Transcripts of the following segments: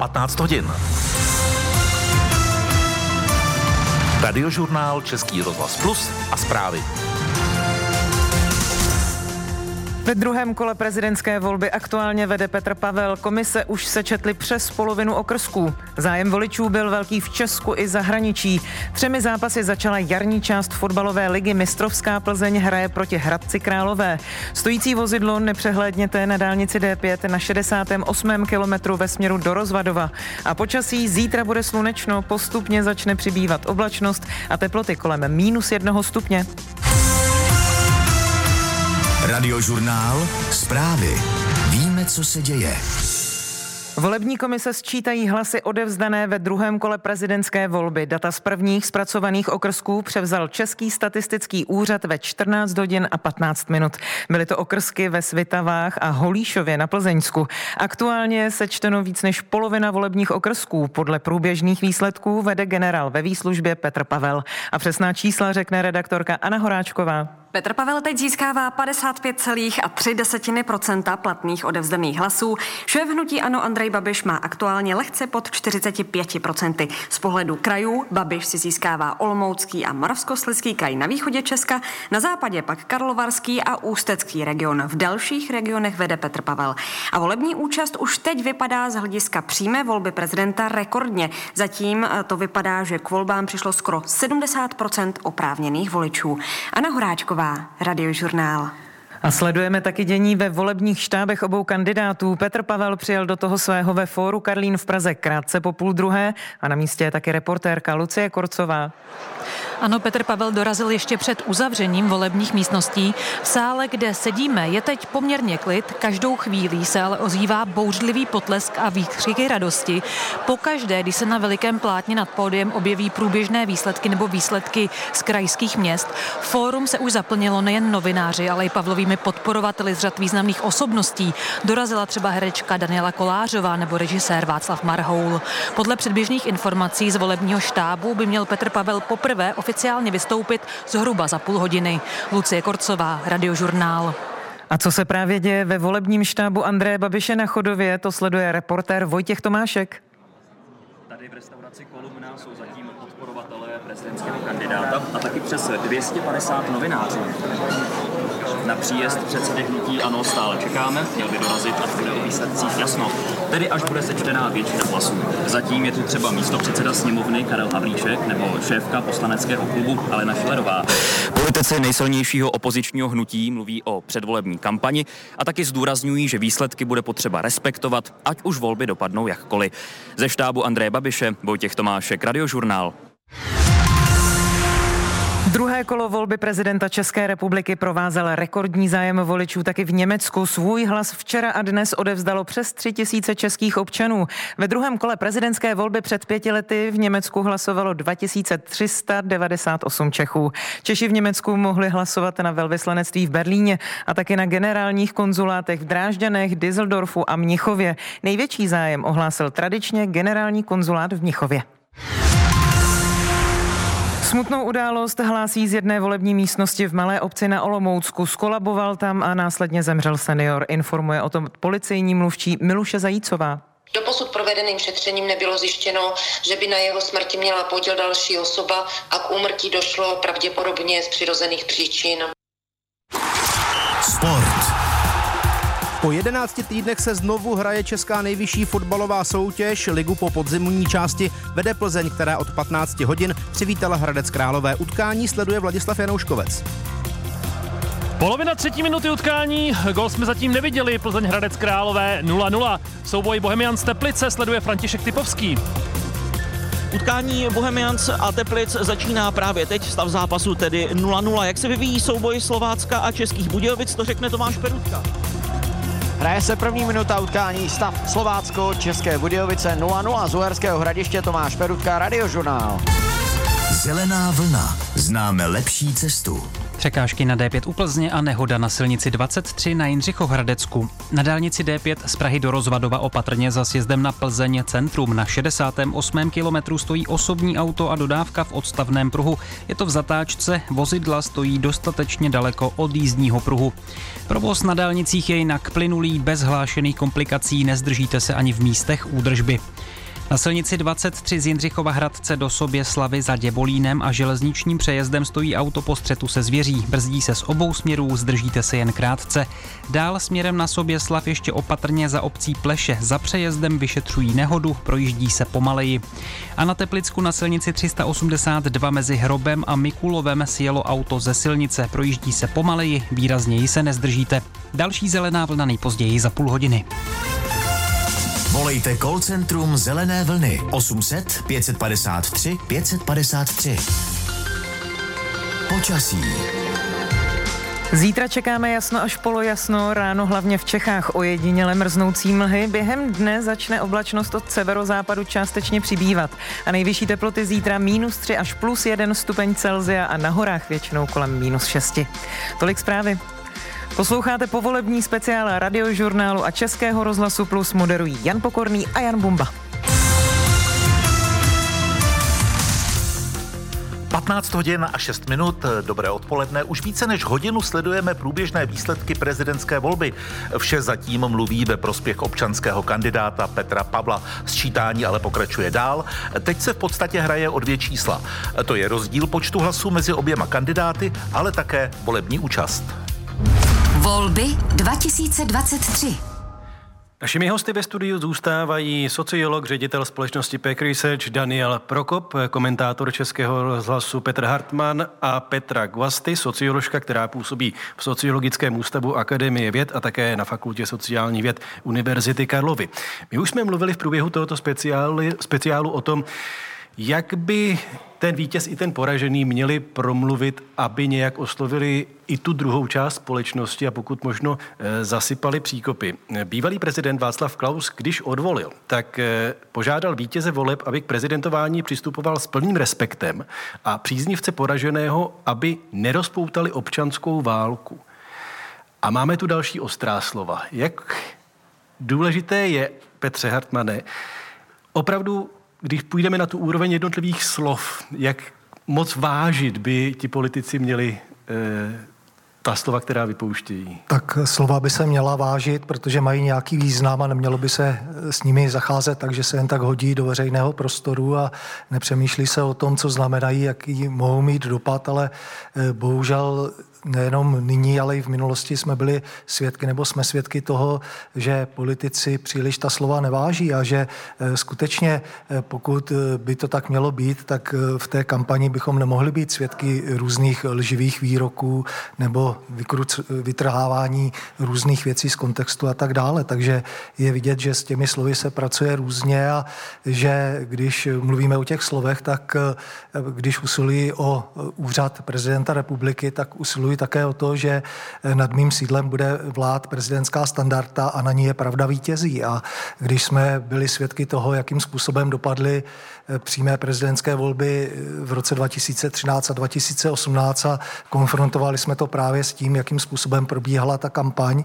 15 hodin. Radiožurnál Český rozhlas Plus a zprávy. Ve druhém kole prezidentské volby aktuálně vede Petr Pavel. Komise už se četly přes polovinu okrsků. Zájem voličů byl velký v Česku i zahraničí. Třemi zápasy začala jarní část fotbalové ligy. Mistrovská Plzeň hraje proti Hradci Králové. Stojící vozidlo nepřehlédněte na dálnici D5 na 68. kilometru ve směru do Rozvadova. A počasí zítra bude slunečno, postupně začne přibývat oblačnost a teploty kolem minus jednoho stupně. Radiožurnál. Zprávy. Víme, co se děje. Volební komise sčítají hlasy odevzdané ve druhém kole prezidentské volby. Data z prvních zpracovaných okrsků převzal Český statistický úřad ve 14 hodin a 15 minut. Byly to okrsky ve Svitavách a Holíšově na Plzeňsku. Aktuálně se čteno víc než polovina volebních okrsků. Podle průběžných výsledků vede generál ve výslužbě Petr Pavel. A přesná čísla řekne redaktorka Anna Horáčková. Petr Pavel teď získává 55,3 procenta platných odevzdaných hlasů. Šéf hnutí Ano Andrej Babiš má aktuálně lehce pod 45 procenty. Z pohledu krajů Babiš si získává Olomoucký a Moravskoslezský kraj na východě Česka, na západě pak Karlovarský a Ústecký region. V dalších regionech vede Petr Pavel. A volební účast už teď vypadá z hlediska přímé volby prezidenta rekordně. Zatím eh, to vypadá, že k volbám přišlo skoro 70% oprávněných voličů. Anna Horáčková Pavlová, Radiožurnál. A sledujeme taky dění ve volebních štábech obou kandidátů. Petr Pavel přijel do toho svého ve fóru Karlín v Praze krátce po půl druhé a na místě je taky reportérka Lucie Korcová. Ano, Petr Pavel dorazil ještě před uzavřením volebních místností. V sále, kde sedíme, je teď poměrně klid. Každou chvíli se ale ozývá bouřlivý potlesk a výkřiky radosti. Pokaždé, když se na velikém plátně nad pódiem objeví průběžné výsledky nebo výsledky z krajských měst, fórum se už zaplnilo nejen novináři, ale i Pavlovými podporovateli z řad významných osobností. Dorazila třeba herečka Daniela Kolářová nebo režisér Václav Marhoul. Podle předběžných informací z volebního štábu by měl Petr Pavel poprvé oficiálně vystoupit zhruba za půl hodiny. Lucie Korcová, Radiožurnál. A co se právě děje ve volebním štábu Andreje Babiše na Chodově, to sleduje reportér Vojtěch Tomášek. Tady v restauraci Kolumna jsou zatím prezidentského kandidáta a taky přes 250 novinářů na příjezd předsedy hnutí ANO stále čekáme, měl by dorazit, až bude o výsledcích jasno. Tedy až bude sečtená většina hlasů. Zatím je tu třeba místo předseda sněmovny Karel Havlíček nebo šéfka poslaneckého klubu Alena Šilerová. Politici nejsilnějšího opozičního hnutí mluví o předvolební kampani a taky zdůrazňují, že výsledky bude potřeba respektovat, ať už volby dopadnou jakkoliv. Ze štábu Andreje Babiše, Vojtěch Tomášek, Radiožurnál. Druhé kolo volby prezidenta České republiky provázel rekordní zájem voličů taky v Německu. Svůj hlas včera a dnes odevzdalo přes tři tisíce českých občanů. Ve druhém kole prezidentské volby před pěti lety v Německu hlasovalo 2398 Čechů. Češi v Německu mohli hlasovat na velvyslanectví v Berlíně a taky na generálních konzulátech v Drážďanech, Düsseldorfu a Mnichově. Největší zájem ohlásil tradičně generální konzulát v Mnichově. Smutnou událost hlásí z jedné volební místnosti v malé obci na Olomoucku. Skolaboval tam a následně zemřel senior. Informuje o tom policejní mluvčí Miluše Zajícová. Doposud provedeným šetřením nebylo zjištěno, že by na jeho smrti měla podíl další osoba a k úmrtí došlo pravděpodobně z přirozených příčin. Po 11 týdnech se znovu hraje česká nejvyšší fotbalová soutěž. Ligu po podzimní části vede Plzeň, která od 15 hodin přivítala Hradec Králové. Utkání sleduje Vladislav Janouškovec. Polovina třetí minuty utkání, gol jsme zatím neviděli, Plzeň Hradec Králové 0-0. Souboj Bohemian z Teplice sleduje František Typovský. Utkání Bohemians a Teplic začíná právě teď, stav zápasu tedy 0-0. Jak se vyvíjí souboj Slovácka a Českých Budějovic, to řekne Tomáš Perutka. Hraje se první minuta utkání stav Slovácko, České Budějovice 0-0 z Uherského hradiště Tomáš Perutka, Radiožurnál. Zelená vlna. Známe lepší cestu. Překážky na D5 u Plzně a nehoda na silnici 23 na Jindřichohradecku. Na dálnici D5 z Prahy do Rozvadova opatrně za sjezdem na Plzeň centrum. Na 68. kilometru stojí osobní auto a dodávka v odstavném pruhu. Je to v zatáčce, vozidla stojí dostatečně daleko od jízdního pruhu. Provoz na dálnicích je jinak plynulý, bez hlášených komplikací, nezdržíte se ani v místech údržby. Na silnici 23 z Jindřichova Hradce do sobě slavy za Děvolínem a železničním přejezdem stojí auto po střetu se zvěří. Brzdí se z obou směrů, zdržíte se jen krátce. Dál směrem na sobě slav ještě opatrně za obcí Pleše. Za přejezdem vyšetřují nehodu, projíždí se pomaleji. A na Teplicku na silnici 382 mezi Hrobem a Mikulovem sjelo auto ze silnice. Projíždí se pomaleji, výrazněji se nezdržíte. Další zelená vlna nejpozději za půl hodiny. Volejte call centrum Zelené vlny 800 553 553. Počasí. Zítra čekáme jasno až polojasno, ráno hlavně v Čechách ojediněle mrznoucí mlhy. Během dne začne oblačnost od severozápadu částečně přibývat a nejvyšší teploty zítra minus 3 až plus 1 stupeň Celzia a na horách většinou kolem minus 6. Tolik zprávy. Posloucháte povolební speciál radiožurnálu a Českého rozhlasu Plus moderují Jan Pokorný a Jan Bumba. 15 hodin a 6 minut, dobré odpoledne. Už více než hodinu sledujeme průběžné výsledky prezidentské volby. Vše zatím mluví ve prospěch občanského kandidáta Petra Pavla. Sčítání ale pokračuje dál. Teď se v podstatě hraje o dvě čísla. To je rozdíl počtu hlasů mezi oběma kandidáty, ale také volební účast. Volby 2023. Našimi hosty ve studiu zůstávají sociolog, ředitel společnosti Peck Research Daniel Prokop, komentátor Českého rozhlasu Petr Hartmann a Petra Guasty, socioložka, která působí v Sociologickém ústavu Akademie věd a také na Fakultě sociálních věd Univerzity Karlovy. My už jsme mluvili v průběhu tohoto speciálu, speciálu o tom, jak by ten vítěz i ten poražený měli promluvit, aby nějak oslovili i tu druhou část společnosti a pokud možno eh, zasypali příkopy. Bývalý prezident Václav Klaus, když odvolil, tak eh, požádal vítěze voleb, aby k prezidentování přistupoval s plným respektem a příznivce poraženého, aby nerozpoutali občanskou válku. A máme tu další ostrá slova. Jak důležité je, Petře Hartmane, opravdu když půjdeme na tu úroveň jednotlivých slov, jak moc vážit by ti politici měli e, ta slova, která vypouštějí? Tak slova by se měla vážit, protože mají nějaký význam a nemělo by se s nimi zacházet tak, že se jen tak hodí do veřejného prostoru a nepřemýšlí se o tom, co znamenají, jaký mohou mít dopad, ale eh, bohužel nejenom nyní, ale i v minulosti jsme byli svědky nebo jsme svědky toho, že politici příliš ta slova neváží a že eh, skutečně, eh, pokud eh, by to tak mělo být, tak v té kampani bychom nemohli být svědky různých lživých výroků nebo vykruc, vytrhávání různých věcí z kontextu a tak dále. Takže je vidět, že s těmi slovy se pracuje různě a že když mluvíme o těch slovech, tak když usilují o úřad prezidenta republiky, tak usilují usiluji také o to, že eh, nad mým sídlem bude vlád prezidentská standarda a na ní je pravda vítězí. A když jsme byli svědky toho, jakým způsobem dopadly eh, přímé prezidentské volby eh, v roce 2013 a 2018 a konfrontovali jsme to právě s tím, jakým způsobem probíhala ta kampaň,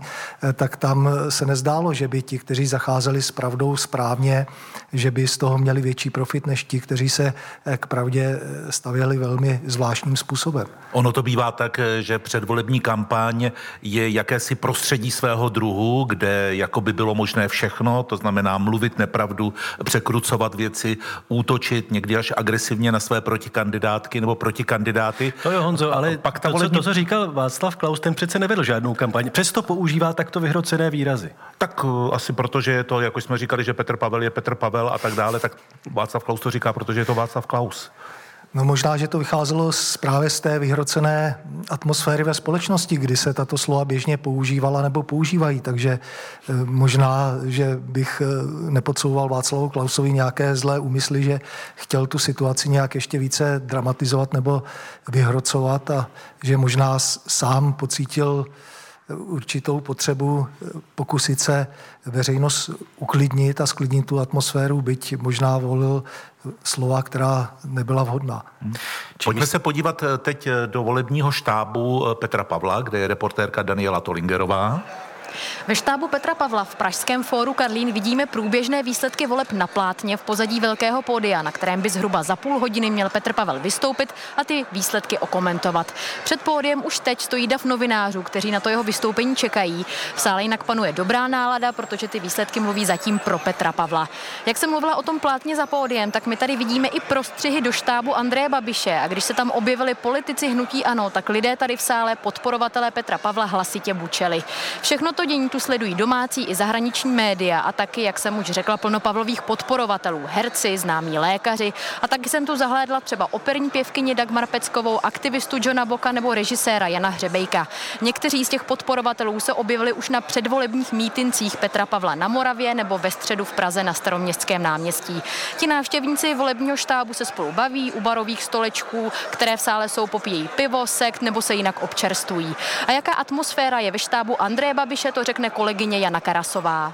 tak tam se nezdálo, že by ti, kteří zacházeli s pravdou správně, že by z toho měli větší profit než ti, kteří se k pravdě stavěli velmi zvláštním způsobem. Ono to bývá tak, že že předvolební kampaň je jakési prostředí svého druhu, kde jako by bylo možné všechno, to znamená mluvit nepravdu, překrucovat věci, útočit někdy až agresivně na své protikandidátky nebo protikandidáty. To je Honzo, ale pak ta to, volební... co, to, co říkal Václav Klaus, ten přece nevedl žádnou kampaň. Přesto používá takto vyhrocené výrazy. Tak uh, asi protože je to, jako jsme říkali, že Petr Pavel je Petr Pavel a tak dále, tak Václav Klaus to říká, protože je to Václav Klaus. No možná, že to vycházelo z, právě z té vyhrocené atmosféry ve společnosti, kdy se tato slova běžně používala nebo používají, takže e, možná, že bych e, nepodsouval Václavu Klausovi nějaké zlé úmysly, že chtěl tu situaci nějak ještě více dramatizovat nebo vyhrocovat a že možná sám pocítil určitou potřebu eh, pokusit se veřejnost uklidnit a sklidnit tu atmosféru, byť možná volil slova, která nebyla vhodná. Hmm. Pojďme se podívat eh, teď eh, do volebního štábu Petra Pavla, kde je reportérka Daniela Tolingerová. Ve štábu Petra Pavla v Pražském fóru Karlín vidíme průběžné výsledky voleb na plátně v pozadí velkého pódia, na kterém by zhruba za půl hodiny měl Petr Pavel vystoupit a ty výsledky okomentovat. Před pódiem už teď stojí dav novinářů, kteří na to jeho vystoupení čekají. V sále jinak panuje dobrá nálada, protože ty výsledky mluví zatím pro Petra Pavla. Jak jsem mluvila o tom plátně za pódiem, tak my tady vidíme i prostřihy do štábu Andreje Babiše. A když se tam objevili politici hnutí ANO, tak lidé tady v sále podporovatelé Petra Pavla hlasitě bučeli. Všechno to dění tu sledují domácí i zahraniční média a taky, jak jsem už řekla, plno Pavlových podporovatelů, herci, známí lékaři. A taky jsem tu zahlédla třeba operní pěvkyni Dagmar Peckovou, aktivistu Johna Boka nebo režiséra Jana Hřebejka. Někteří z těch podporovatelů se objevili už na předvolebních mítincích Petra Pavla na Moravě nebo ve středu v Praze na staroměstském náměstí. Ti návštěvníci volebního štábu se spolu baví u barových stolečků, které v sále jsou, popíjejí pivo, sekt nebo se jinak občerstvují. A jaká atmosféra je ve štábu Andreje Babiše, to řekne kolegyně Jana Karasová.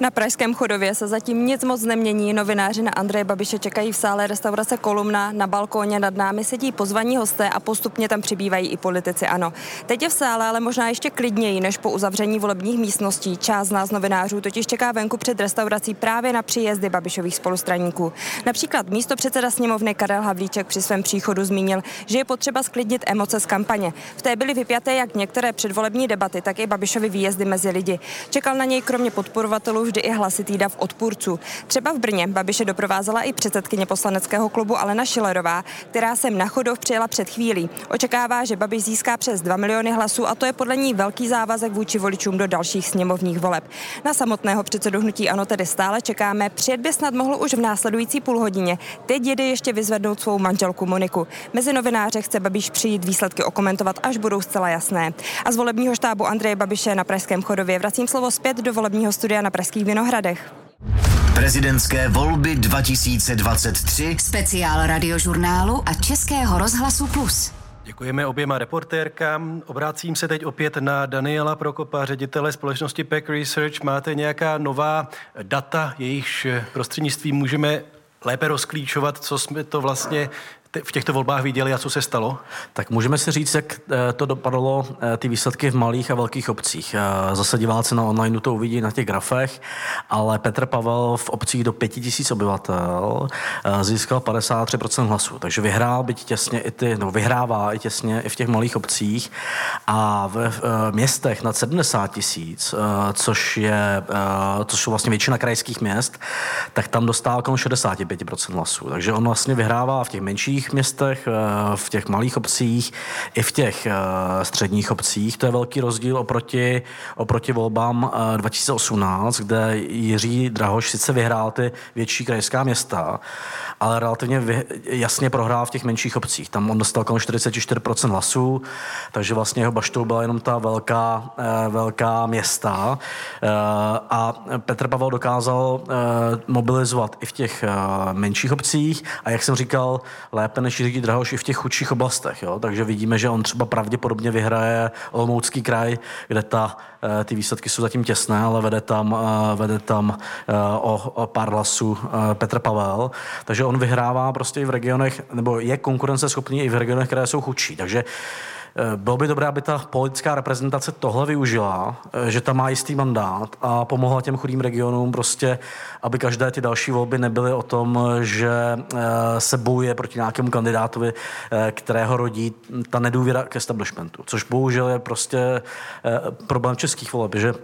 Na Pražském chodově se zatím nic moc nemění. Novináři na Andreje Babiše čekají v sále restaurace Kolumna. Na balkóně nad námi sedí pozvaní hosté a postupně tam přibývají i politici. Ano, teď je v sále, ale možná ještě klidněji než po uzavření volebních místností. Část z nás novinářů totiž čeká venku před restaurací právě na příjezdy Babišových spolustraníků. Například místo předseda sněmovny Karel Havlíček při svém příchodu zmínil, že je potřeba sklidnit emoce z kampaně. V té byly vypjaté jak některé předvolební debaty, tak i Babišovi výjezdy mezi lidi. Čekal na něj kromě podporovatelů vždy i hlasitý dav odpůrců. Třeba v Brně Babiše doprovázela i předsedkyně poslaneckého klubu Alena Šilerová, která sem na Chodov přijela před chvílí. Očekává, že Babiš získá přes 2 miliony hlasů a to je podle ní velký závazek vůči voličům do dalších sněmovních voleb. Na samotného předsedu hnutí ano tedy stále čekáme. Přijet by snad mohl už v následující půlhodině. Teď jede ještě vyzvednout svou manželku Moniku. Mezi novináře chce Babiš přijít výsledky okomentovat, až budou zcela jasné. A z volebního štábu Andreje Babiše na Pražském chodově vracím slovo zpět do volebního studia na Pražských Vinohradech. Prezidentské volby 2023. Speciál radiožurnálu a Českého rozhlasu Plus. Děkujeme oběma reportérkám. Obrácím se teď opět na Daniela Prokopa, ředitele společnosti Pack Research. Máte nějaká nová data, jejichž prostřednictvím můžeme lépe rozklíčovat, co jsme to vlastně v těchto volbách viděli a co se stalo? Tak můžeme si říct, jak eh, to dopadlo, eh, ty výsledky v malých a velkých obcích. Eh, zase diváci na online to uvidí na těch grafech, ale Petr Pavel v obcích do 5000 obyvatel získal 53% hlasů, takže vyhrál byť těsně i ty, no vyhrává i těsně i v těch malých obcích a v městech nad 70 tisíc, což je, což jsou vlastně většina krajských měst, tak tam dostává kolem 65% hlasů. Takže on vlastně vyhrává v těch menších velkých městech, eh, v těch malých obcích, i v těch eh, středních obcích. To je velký rozdíl oproti, oproti volbám 2018, eh, kde Jiří Drahoš sice vyhrál ty větší krajská města, ale relativně vy, jasně prohrál v těch menších obcích. Tam on dostal kolem 44% hlasů, takže vlastně jeho baštou byla jenom ta velká, velká města. A Petr Pavel dokázal mobilizovat i v těch menších obcích a jak jsem říkal, lépe než Jiří Drahoš i v těch chudších oblastech. Jo? Takže vidíme, že on třeba pravděpodobně vyhraje Olomoucký kraj, kde ta, eh, ty výsledky jsou zatím těsné, ale vede tam, eh, vede tam eh, o, o pár hlasů Petr Pavel. Takže on vyhrává prostě i v regionech, nebo je konkurenceschopný i v regionech, které jsou chudší. Takže Eh, bylo by dobré, aby ta politická reprezentace tohle využila, eh, že tam má jistý mandát a pomohla těm chudým regionům prostě, aby každé ty další volby nebyly o tom, že eh, se bojuje proti nějakému kandidátovi, kterého rodí ta nedůvěra k establishmentu, což bohužel je prostě problém českých voleb, že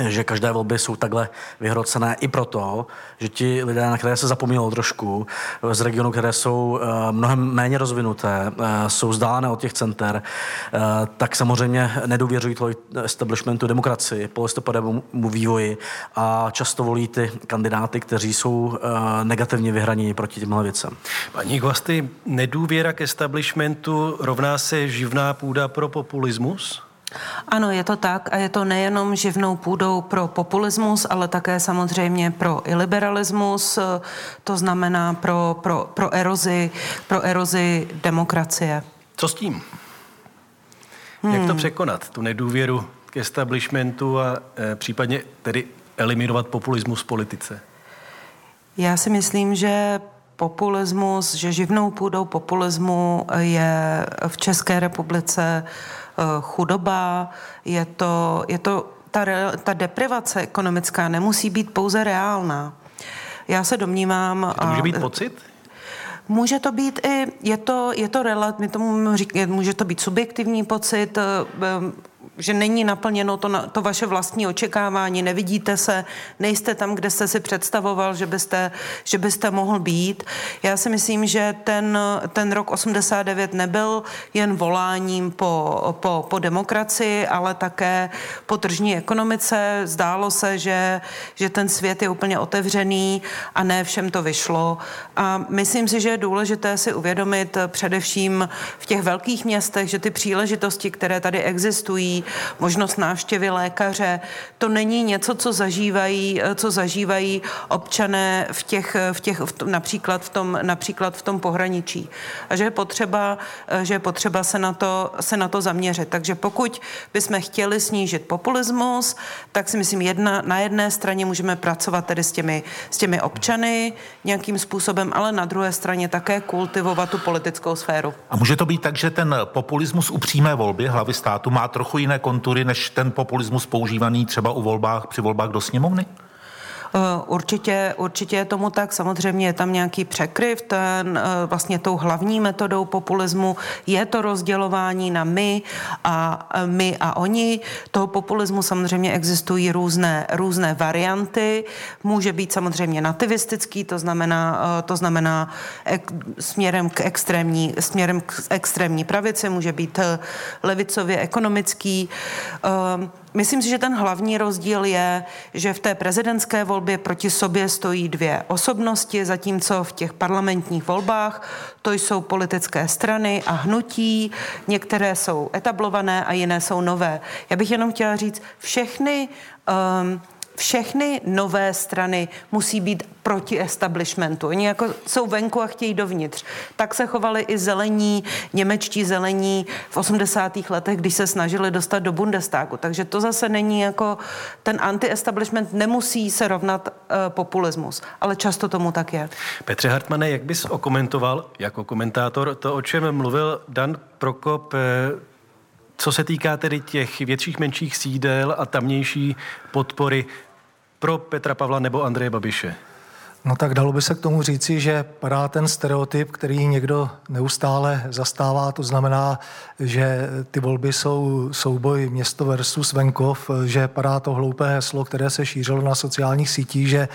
že každé volby jsou takhle vyhrocené i proto, že ti lidé, na které se zapomnělo trošku, z regionů, které jsou uh, mnohem méně rozvinuté, uh, jsou vzdálené od těch center, uh, tak samozřejmě nedůvěřují toho establishmentu demokracii, polistopadovému vývoji a často volí ty kandidáty, kteří jsou negativně vyhraní proti těmhle věcem. Paní Gvasty, nedůvěra k establishmentu rovná se živná půda pro populismus? Ano, je to tak a je to nejenom živnou půdou pro populismus, ale také samozřejmě pro iliberalismus, to znamená pro, pro, pro, erozi, pro erozi demokracie. Co s tím? Hmm. Jak to hmm. překonat, tu nedůvěru k establishmentu a e, případně tedy eliminovat populismus v politice? Já si myslím, že populismus, že živnou půdou populismu je v České republice chudoba, je to, je to ta, ta deprivace ekonomická nemusí být pouze reálná. Já se domnívám... To může být pocit? Může to být i, je to, je to relat, my tomu může to být subjektivní pocit, že není naplněno to, to vaše vlastní očekávání, nevidíte se, nejste tam, kde jste si představoval, že byste, že byste mohl být. Já si myslím, že ten, ten rok 89 nebyl jen voláním po, po, po demokracii, ale také po tržní ekonomice. Zdálo se, že, že ten svět je úplně otevřený a ne všem to vyšlo. A myslím si, že je důležité si uvědomit především v těch velkých městech, že ty příležitosti, které tady existují, možnost návštěvy lékaře. To není něco, co zažívají, co zažívají občané v těch, v těch v tom, například, v tom, například v tom pohraničí. A že je potřeba, že je potřeba se, na to, se na to zaměřit. Takže pokud bychom chtěli snížit populismus, tak si myslím, jedna, na jedné straně můžeme pracovat tedy s těmi, s těmi občany nějakým způsobem, ale na druhé straně také kultivovat tu politickou sféru. A může to být tak, že ten populismus u přímé volby hlavy státu má trochu jiné kontury než ten populismus používaný třeba u volbách, při volbách do sněmovny? Eh, určitě, určitě je tomu tak. Samozřejmě je tam nějaký překryv. Ten eh, vlastně tou hlavní metodou populismu je to rozdělování na my a eh, my a oni. Toho populismu samozřejmě existují různé, různé varianty. Může být samozřejmě nativistický, to znamená, to znamená ek, směrem k extrémní, směrem k extrémní pravici, může být levicově ekonomický. Myslím si, že ten hlavní rozdíl je, že v té prezidentské volbě proti sobě stojí dvě osobnosti, zatímco v těch parlamentních volbách to jsou politické strany a hnutí, některé jsou etablované a jiné jsou nové. Já bych jenom chtěla říct, všechny um, všechny nové strany musí být proti establishmentu. Oni jako jsou venku a chtějí dovnitř. Tak se chovali i zelení, němečtí zelení v 80. letech, když se snažili dostat do Bundestagu. Takže to zase není jako ten anti-establishment nemusí se rovnat uh, populismus, ale často tomu tak je. Petře Hartmane, jak bys okomentoval jako komentátor to, o čem mluvil Dan Prokop, eh, co se týká tedy těch větších, menších sídel a tamnější podpory pro Petra Pavla nebo Andreje Babiše? No tak dalo by se k tomu říci, že padá ten stereotyp, který někdo neustále zastává, to znamená, že ty volby jsou souboj město versus venkov, že padá to hloupé heslo, které se šířilo na sociálních sítích, že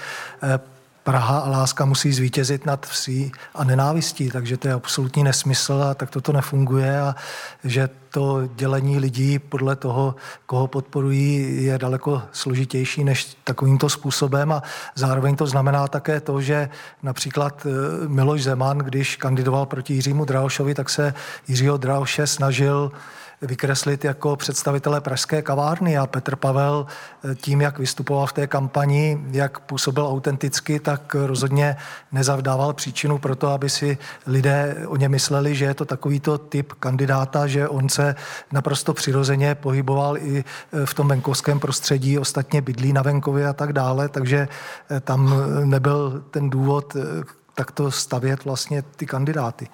eh, Praha a láska musí zvítězit nad vsí a nenávistí, takže to je absolutní nesmysl a tak toto nefunguje a že to dělení lidí podle toho, koho podporují, je daleko složitější než takovýmto způsobem a zároveň to znamená také to, že například eh, Miloš Zeman, když kandidoval proti Jiřímu Drahošovi, tak se Jiřího Drahoše snažil vykreslit jako představitelé pražské kavárny a Petr Pavel eh, tím, jak vystupoval v té kampani, jak působil autenticky, tak rozhodně nezavdával příčinu pro to, aby si lidé o ně mysleli, že je to takovýto typ kandidáta, že on se naprosto přirozeně pohyboval i eh, v tom venkovském prostředí, ostatně bydlí na venkově a tak dále, takže eh, tam nebyl ten důvod takto stavět vlastně ty kandidáty.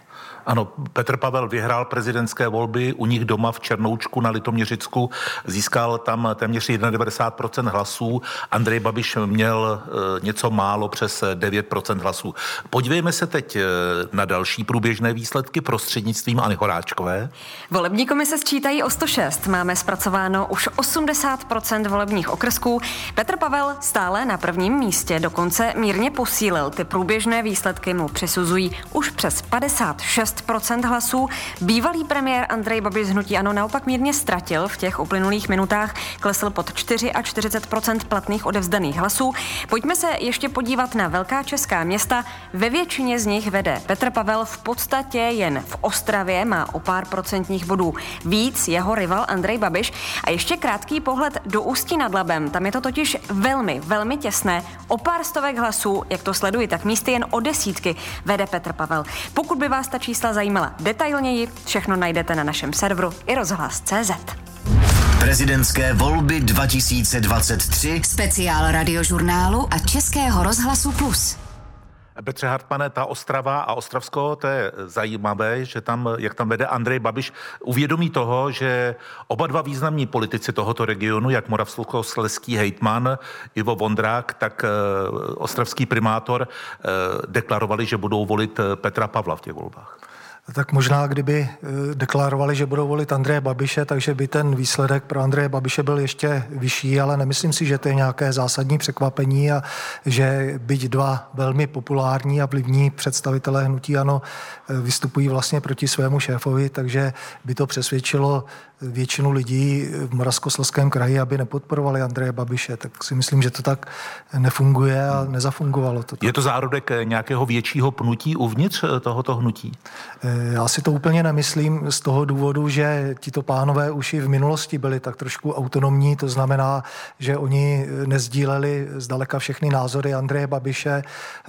Ano, Petr Pavel vyhrál prezidentské volby u nich doma v Černoučku na Litoměřicku, získal tam téměř 91% hlasů, Andrej Babiš měl eh, něco málo přes 9% hlasů. Podívejme se teď eh, na další průběžné výsledky prostřednictvím Ani Horáčkové. Volební komise sčítají o 106, máme zpracováno už 80% volebních okrsků. Petr Pavel stále na prvním místě, dokonce mírně posílil. Ty průběžné výsledky mu přisuzují už přes 56 6% hlasů. Bývalý premiér Andrej Babiš z Hnutí Ano naopak mírně ztratil v těch uplynulých minutách, klesl pod 4 a 40% platných odevzdaných hlasů. Pojďme se ještě podívat na velká česká města. Ve většině z nich vede Petr Pavel v podstatě jen v Ostravě, má o pár procentních bodů víc jeho rival Andrej Babiš. A ještě krátký pohled do Ústí nad Labem. Tam je to totiž velmi, velmi těsné. O pár stovek hlasů, jak to sleduji, tak místy jen o desítky vede Petr Pavel. Pokud by vás ta čísla zajímala detailněji, všechno najdete na našem serveru i rozhlas.cz. Prezidentské volby 2023. Speciál radiožurnálu a Českého rozhlasu Plus. Petře Hartmane, ta Ostrava a Ostravsko, to je zajímavé, že tam, jak tam vede Andrej Babiš, uvědomí toho, že oba dva významní politici tohoto regionu, jak moravskosleský hejtman Ivo Vondrák, tak eh, ostravský primátor, eh, deklarovali, že budou volit Petra Pavla v těch volbách tak možná kdyby eh, deklarovali, že budou volit Andreje Babiše, takže by ten výsledek pro Andreje Babiše byl ještě vyšší, ale nemyslím si, že to je nějaké zásadní překvapení a že byť dva velmi populární a vlivní představitelé hnutí ano eh, vystupují vlastně proti svému šéfovi, takže by to přesvědčilo většinu lidí v Moravskoslezském kraji, aby nepodporovali Andreje Babiše, tak si myslím, že to tak nefunguje a nezafungovalo to. Tak. Je to zárodek nějakého většího pnutí uvnitř tohoto hnutí? Eh, já si to úplně nemyslím z toho důvodu, že tito pánové už i v minulosti byli tak trošku autonomní, to znamená, že oni nezdíleli zdaleka všechny názory Andreje Babiše.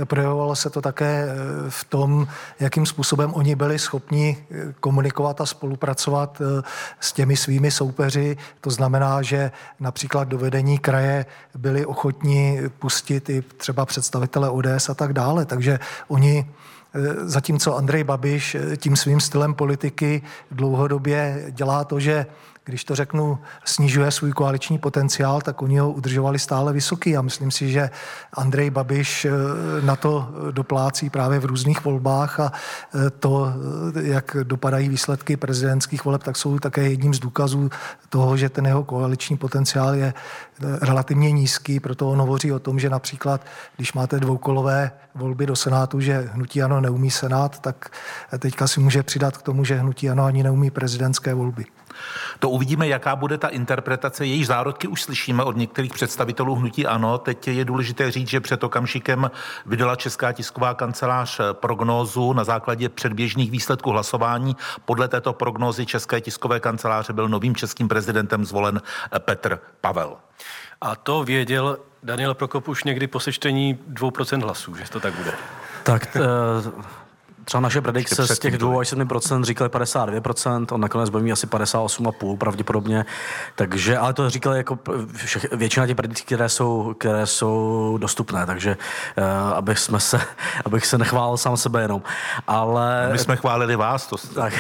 Projevovalo se to také eh, v tom, jakým způsobem oni byli schopni eh, komunikovat a spolupracovat s těmi svými soupeři. To znamená, že například do vedení kraje byli ochotní pustit i třeba představitele ODS a tak dále. Takže oni Eh, zatímco Andrej Babiš eh, tím svým stylem politiky dlouhodobě dělá to, že když to řeknu, snižuje svůj koaliční potenciál, tak oni ho udržovali stále vysoký. A myslím si, že Andrej Babiš eh, na to doplácí právě v různých volbách a to, jak dopadají výsledky prezidentských voleb, tak jsou také jedním z důkazů toho, že ten jeho koaliční potenciál je relativně nízký, proto on hovoří o tom, že například, když máte dvoukolové volby do Senátu, že hnutí ano neumí Senát, tak teďka si může přidat k tomu, že hnutí ano ani neumí prezidentské volby. To uvidíme, jaká bude ta interpretace. Její zárodky už slyšíme od některých představitelů hnutí ANO. Teď je důležité říct, že před okamžikem vydala Česká tisková kancelář prognózu na základě předběžných výsledků hlasování. Podle této prognózy České tiskové kanceláře byl novým českým prezidentem zvolen Petr Pavel. A to věděl Daniel Prokop už někdy po sečtení 2% hlasů, že to tak bude. Tak třeba naše predikce z těch 2 až 7% říkali 52%, on nakonec bude mít asi 58,5 pravděpodobně, takže, ale to říkali jako všech, většina těch predikcí, které jsou, které jsou dostupné, takže uh, abych, jsme se, abych se nechválil sám sebe jenom, ale... My jsme chválili vás, to... Tak,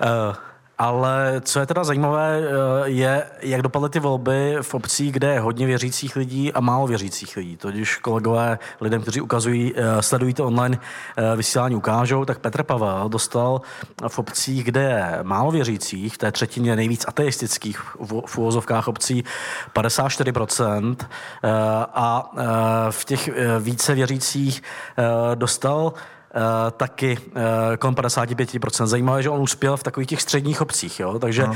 uh, ale co je teda zajímavé, eh, je, jak dopadly ty volby v obcích, kde je hodně věřících lidí a málo věřících lidí. To, když kolegové lidem, kteří ukazují, eh, sledují to online eh, vysílání, ukážou, tak Petr Pavel dostal v obcích, kde je málo věřících, v té třetině nejvíc ateistických v úvozovkách obcí 54% a v těch více věřících dostal taky uh, kolem 55%. Zajímavé, že on uspěl v takových těch středních obcích, jo? takže uh,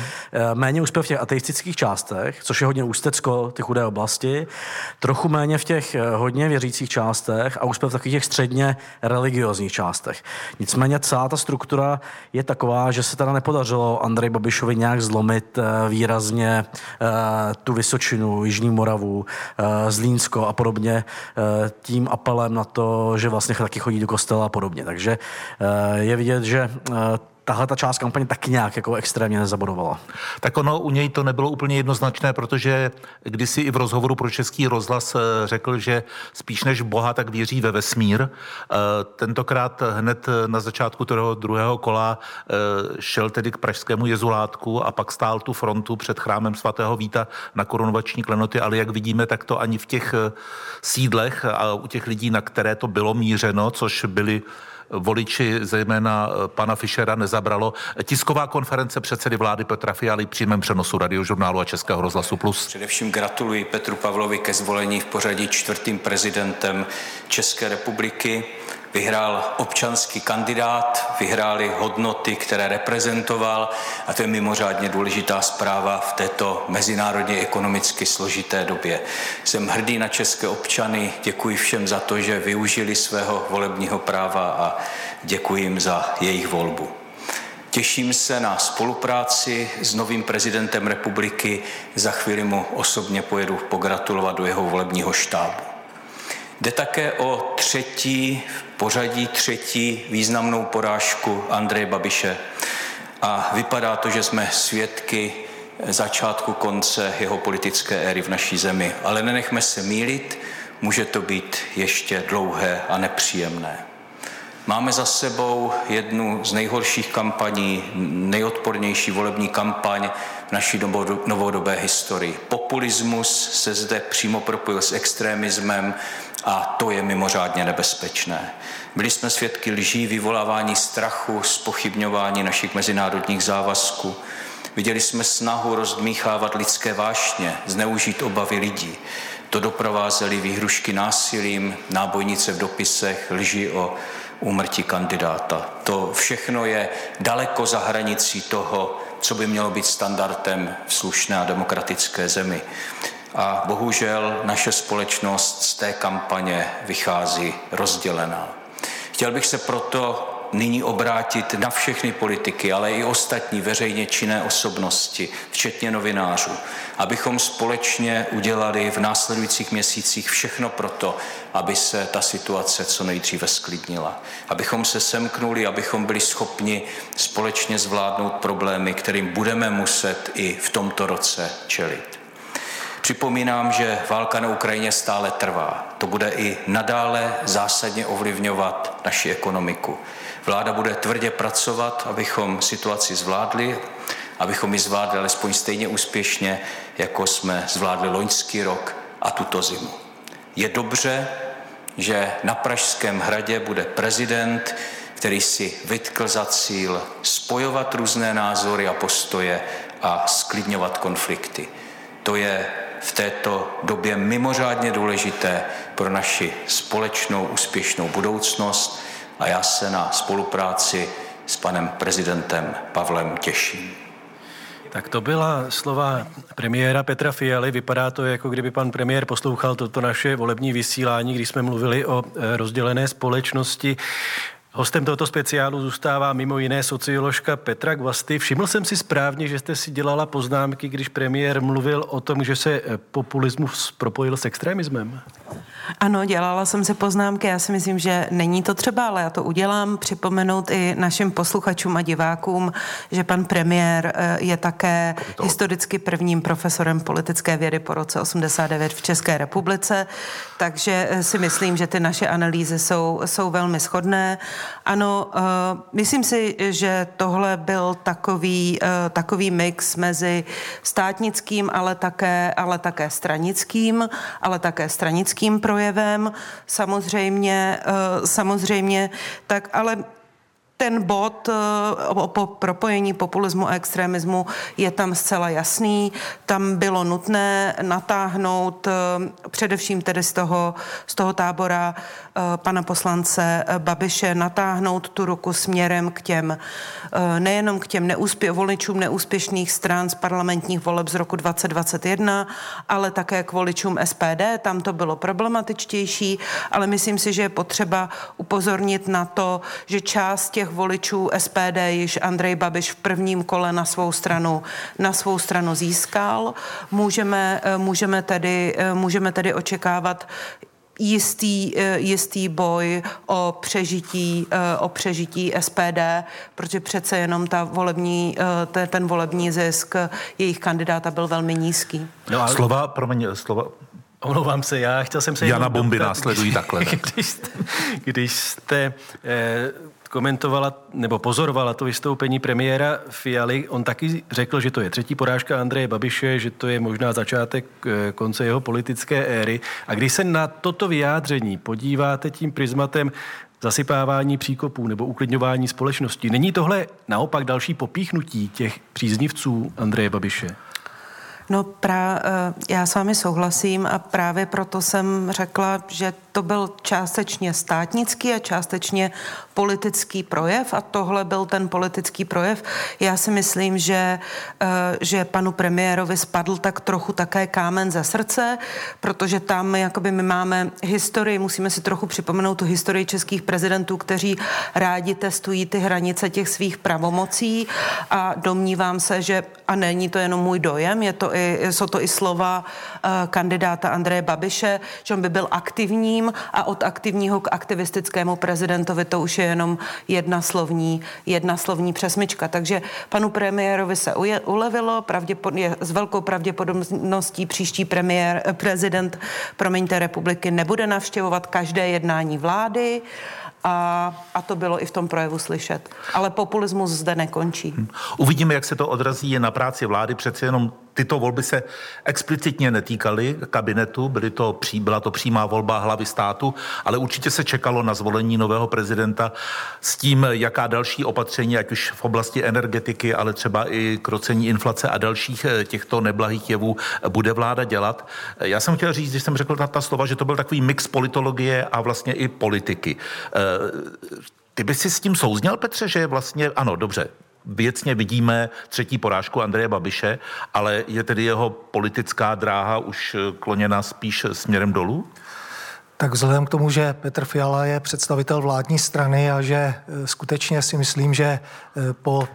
méně uspěl v těch ateistických částech, což je hodně ústecko, ty chudé oblasti, trochu méně v těch hodně věřících částech a uspěl v takových těch středně religiozních částech. Nicméně celá ta struktura je taková, že se teda nepodařilo Andrej Babišovi nějak zlomit výrazně tu Vysočinu, Jižní Moravu, Zlínsko a podobně tím apelem na to, že vlastně taky chodí do kostela a podobně podobně. Takže eh, je vidět, že eh, tahle ta část kampaně taky nějak jako extrémně nezabodovala. Tak ono u něj to nebylo úplně jednoznačné, protože kdysi i v rozhovoru pro Český rozhlas eh, řekl, že spíš než Boha tak věří ve vesmír. Tentokrát hned na začátku toho druhého kola šel tedy k pražskému jezulátku a pak stál tu frontu před chrámem svatého Víta na korunovační klenoty, ale jak vidíme, tak to ani v těch sídlech a u těch lidí, na které to bylo mířeno, což byli voliči, zejména eh, pana Fischera, nezabralo. Tisková konference předsedy vlády Petra Fialy přímém přenosu radiožurnálu a Českého rozhlasu Plus. Především gratuluji Petru Pavlovi ke zvolení v pořadí čtvrtým prezidentem České republiky vyhrál občanský kandidát, vyhráli hodnoty, které reprezentoval a to je mimořádně důležitá zpráva v této mezinárodně ekonomicky složité době. Jsem hrdý na české občany, děkuji všem za to, že využili svého volebního práva a děkuji jim za jejich volbu. Těším se na spolupráci s novým prezidentem republiky. Za chvíli mu osobně pojedu pogratulovat do jeho volebního štábu. Jde také o třetí, pořadí třetí významnou porážku Andreje Babiše. A vypadá to, že jsme svědky začátku konce jeho politické éry v naší zemi. Ale nenechme se mílit, může to být ještě dlouhé a nepříjemné. Máme za sebou jednu z nejhorších kampaní, nejodpornější volební kampaň v naší novodobé historii. Populismus se zde přímo propojil s extremismem a to je mimořádně nebezpečné. Byli jsme svědky lží, vyvolávání strachu, spochybňování našich mezinárodních závazků. Viděli jsme snahu rozdmíchávat lidské vášně, zneužít obavy lidí. To doprovázely výhrušky násilím, nábojnice v dopisech, lži o úmrtí kandidáta. To všechno je daleko za hranicí toho, co by mělo být standardem v slušné a demokratické zemi. A bohužel naše společnost z té kampaně vychází rozdělená. Chtěl bych se proto nyní obrátit na všechny politiky, ale i ostatní veřejně činné osobnosti, včetně novinářů, abychom společně udělali v následujících měsících všechno proto, aby se ta situace co nejdříve sklidnila. Abychom se semknuli, abychom byli schopni společně zvládnout problémy, kterým budeme muset i v tomto roce čelit. Připomínám, že válka na Ukrajině stále trvá. To bude i nadále zásadně ovlivňovat naši ekonomiku. Vláda bude tvrdě pracovat, abychom situaci zvládli, abychom ji zvládli alespoň stejně úspěšně, jako jsme zvládli loňský rok a tuto zimu. Je dobře, že na Pražském hradě bude prezident, který si vytkl za cíl spojovat různé názory a postoje a sklidňovat konflikty. To je v této době mimořádně důležité pro naši společnou úspěšnou budoucnost a já se na spolupráci s panem prezidentem Pavlem těším. Tak to byla slova premiéra Petra Fialy. Vypadá to, jako kdyby pan premiér poslouchal toto naše volební vysílání, když jsme mluvili o e, rozdělené společnosti. Hostem tohoto speciálu zůstává mimo jiné socioložka Petra Gvasty. Všiml jsem si správně, že jste si dělala poznámky, když premiér mluvil o tom, že se e, populismus propojil s extremismem. Ano, dělala jsem si poznámky, já si myslím, že není to třeba, ale já to udělám. Připomenout i našim posluchačům a divákům, že pan premiér eh, je také to. historicky prvním profesorem politické vědy po roce 89 v České republice, takže eh, si myslím, že ty naše analýzy jsou, jsou velmi shodné. Ano, uh, myslím si, že tohle byl takový, takový mix mezi státnickým, ale také, ale také stranickým, ale také stranickým projevem projevem, samozřejmě, eh, samozřejmě, tak ale ten bod eh, o propojení populismu a extremismu je tam zcela jasný. Tam bylo nutné natáhnout eh, především tedy z toho, z toho tábora pana poslance Babiše, natáhnout tu ruku směrem k těm, nejenom k těm neúspě, voličům neúspěšných stran z parlamentních voleb z roku 2021, ale také k voličům SPD. Tam to bylo problematičtější, ale myslím si, že je potřeba upozornit na to, že část těch voličů SPD již Andrej Babiš v prvním kole na svou stranu, na svou stranu získal. Můžeme, eh, můžeme, tedy, eh, můžeme tedy očekávat jistý, eh, jistý boj o přežití, o přežití SPD, protože přece jenom ta volební, ten volební zisk jejich kandidáta byl velmi nízký. No a slova, promiň, slova, Omlouvám se, já chtěl jsem se... Jana Bomby následují takhle. Když jste, když jste eh, komentovala nebo pozorovala to vystoupení premiéra Fialy. On taky řekl, že to je třetí porážka Andreje Babiše, že to je možná začátek eh, konce jeho politické éry. A když se na toto vyjádření podíváte tím prismatem zasypávání příkopů nebo uklidňování společnosti, není tohle naopak další popíchnutí těch příznivců Andreje Babiše? No, pra, eh, já s vámi souhlasím a právě proto jsem řekla, že to byl částečně státnický a částečně politický projev a tohle byl ten politický projev. Já si myslím, že, eh, že panu premiérovi spadl tak trochu také kámen ze srdce, protože tam jakoby my máme historii, musíme si trochu připomenout tu historii českých prezidentů, kteří rádi testují ty hranice těch svých pravomocí a domnívám se, že, a není to jenom můj dojem, je to i, jsou to i slova uh, kandidáta Andreje Babiše, že on by byl aktivním a od aktivního k aktivistickému prezidentovi to už je jenom jedna slovní, jedna slovní přesmička. Takže panu premiérovi se uje, ulevilo, pravděpod, je s velkou pravděpodobností příští premiér, prezident, promiňte, republiky nebude navštěvovat každé jednání vlády. A, a to bylo i v tom projevu slyšet. Ale populismus zde nekončí. Uvidíme, jak se to odrazí na práci vlády. Přece jenom tyto volby se explicitně netýkaly kabinetu, byly to, byla to přímá volba hlavy státu, ale určitě se čekalo na zvolení nového prezidenta s tím, jaká další opatření, ať už v oblasti energetiky, ale třeba i krocení inflace a dalších eh, těchto neblahých jevů bude vláda dělat. Já jsem chtěl říct, když jsem řekl ta, ta slova, že to byl takový mix politologie a vlastně i politiky. Eh, ty by si s tím souzněl, Petře, že vlastně, ano, dobře, věcně vidíme třetí porážku Andreje Babiše, ale je tedy jeho politická dráha už kloněna spíš směrem dolů? Tak vzhledem k tomu, že Petr Fiala je představitel vládní strany a že e, skutečně si myslím, že e, po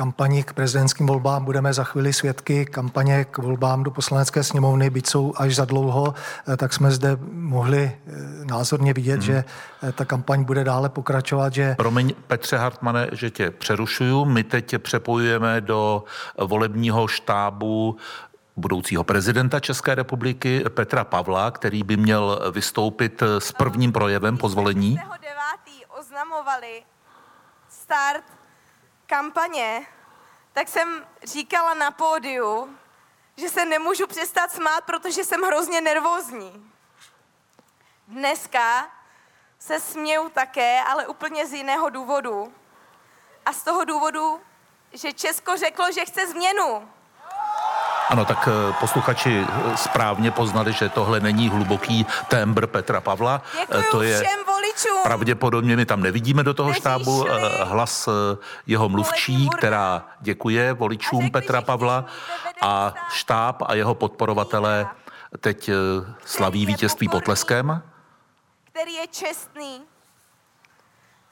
kampani k prezidentským volbám budeme za chvíli svědky kampaně k volbám do poslanecké sněmovny, byť jsou až za dlouho, eh, tak jsme zde mohli eh, názorně vidět, hmm. že eh, ta kampaň bude dále pokračovat. Že... Promiň, Petře Hartmane, že tě přerušuju. My teď tě přepojujeme do volebního štábu budoucího prezidenta České republiky Petra Pavla, který by měl vystoupit s prvním projevem po zvolení. oznamovali start kampaně, tak jsem říkala na pódiu, že se nemůžu přestat smát, protože jsem hrozně nervózní. Dneska se směju také, ale úplně z jiného důvodu. A z toho důvodu, že Česko řeklo, že chce změnu. Ano, tak eh, posluchači eh, správně poznali, že tohle není hluboký tembr Petra Pavla. Eh, Děkuju to je všem voličům. Pravděpodobně my tam nevidíme do toho štábu hlas jeho mluvčí, která děkuje voličům řekli, Petra Pavla a štáb a jeho podporovatelé teď slaví vítězství potleskem. Který je čestný,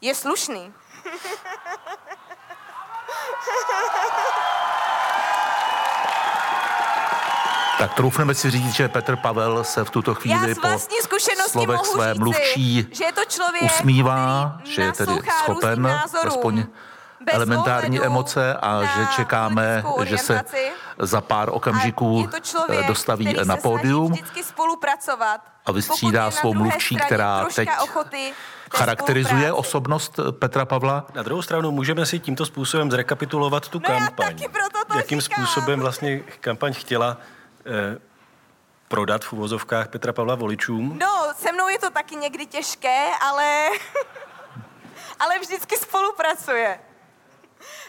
je slušný. Tak troufneme si říct, že Petr Pavel se v tuto chvíli po slovech své říci, mluvčí že je to člověk, usmívá, že je tedy schopen aspoň elementární emoce a že čekáme, že se za pár okamžiků člověk, dostaví na pódium a vystřídá svou mluvčí, která teď charakterizuje osobnost Petra Pavla. Na druhou stranu můžeme si tímto způsobem zrekapitulovat tu no kampaň. Jakým říkám. způsobem vlastně kampaň chtěla eh, prodat v uvozovkách Petra Pavla voličům? No, se mnou je to taky někdy těžké, ale, ale vždycky spolupracuje.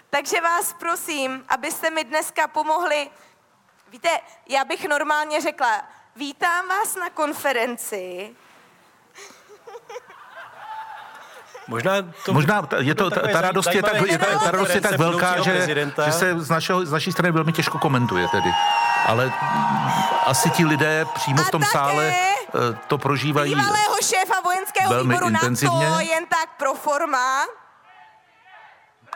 Takže vás prosím, abyste mi dneska pomohli. Víte, já bych normálně řekla, vítám vás na konferenci, Možná, to, Možná je to, ta, ta radost je tak, je ta, ta radost je tak velká, že, že se z, našeho, z naší strany velmi těžko komentuje tedy. Ale asi ti lidé přímo v tom sále eh, to prožívají Bývalého šéfa vojenského velmi výboru intenzivně. NATO, jen tak pro forma.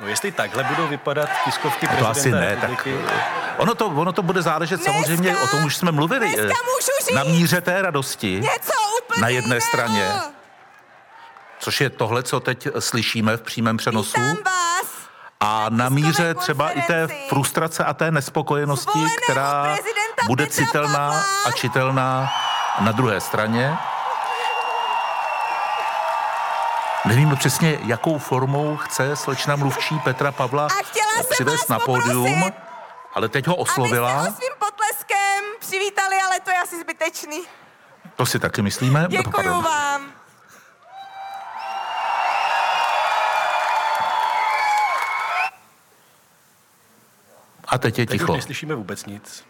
No jestli takhle budou vypadat tiskovky to asi prezidenta ne, tak republiky... ono to, ono to bude záležet Dneska, samozřejmě, o tom už jsme mluvili, dneska můžu říct na míře té radosti Něco úplně na jedné jiného. straně, což je tohle, co teď slyšíme v přímém přenosu. vás A na míře třeba i té frustrace a té nespokojenosti, která bude citelná a čitelná na druhé straně. Nevíme přesně, jakou formou chce slečna mluvčí Petra Pavla přivést na pódium, ale teď ho oslovila. Abyste ho svým potleskem přivítali, ale to je asi zbytečný. To si taky myslíme. Děkuju Pardon. vám. A teď je Teď ticho. už neslyšíme vůbec nic.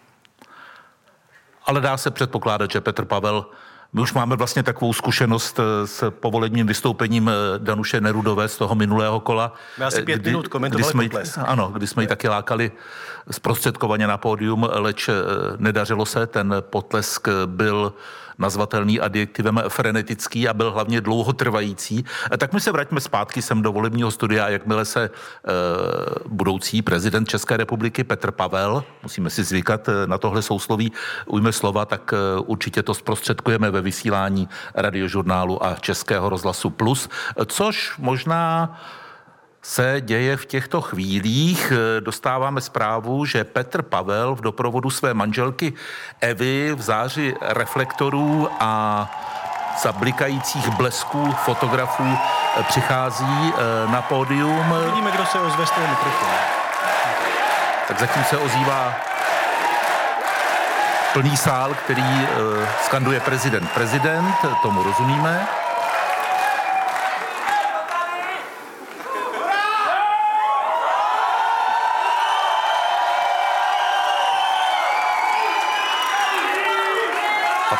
Ale dá se předpokládat, že Petr Pavel, my už máme vlastně takovou zkušenost eh, s povolením vystoupením eh, Danuše Nerudové z toho minulého kola. My asi eh, pět minut komentovali jsme, jí- potlesk. Ano, kdy jsme ji taky lákali zprostředkovaně na pódium, leč nedařilo se, ten potlesk byl nazvatelný adjektivem frenetický a byl hlavně dlouhotrvající. Tak my se vraťme zpátky sem do volebního studia jakmile se e, budoucí prezident České republiky Petr Pavel, musíme si zvykat na tohle sousloví, ujme slova, tak určitě to zprostředkujeme ve vysílání radiožurnálu a Českého rozhlasu Plus, což možná se děje v těchto chvílích. Dostáváme zprávu, že Petr Pavel v doprovodu své manželky Evy v záři reflektorů a za blikajících blesků fotografů přichází eh, na pódium. Vidíme, kdo se ozve z toho mikrofonu. Tak zatím se ozývá plný sál, který skanduje prezident. Prezident, tomu rozumíme.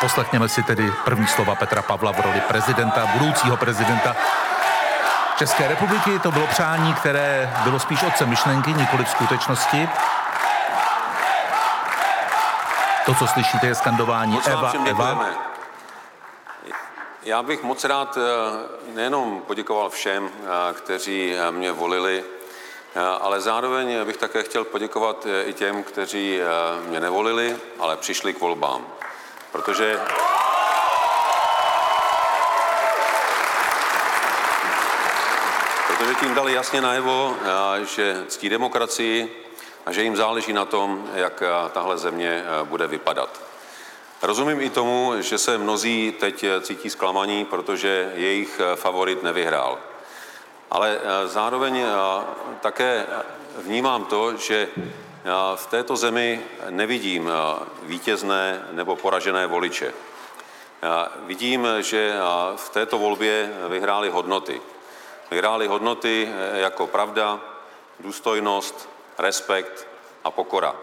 Poslechněme si tedy první slova Petra Pavla v roli prezidenta, budoucího prezidenta České republiky. To bylo přání, které bylo spíš otcem myšlenky, nikoli v skutečnosti. To, co slyšíte, je skandování Eva, Eva. Já bych moc rád eh, nejenom poděkoval všem, eh, kteří eh, mě volili, ale zároveň bych také chtěl poděkovat i těm, kteří mě nevolili, ale přišli k volbám protože protože tím dali jasně najevo, eh, že ctí demokracii a že jim záleží na tom, jak eh, tahle země eh, bude vypadat. Rozumím i tomu, že se mnozí teď cítí zklamaní, protože jejich favorit nevyhrál. Ale zároveň také vnímám to, že v této zemi nevidím vítězné nebo poražené voliče. Vidím, že v této volbě vyhrály hodnoty. Vyhrály hodnoty e, jako pravda, důstojnost, respekt a pokora.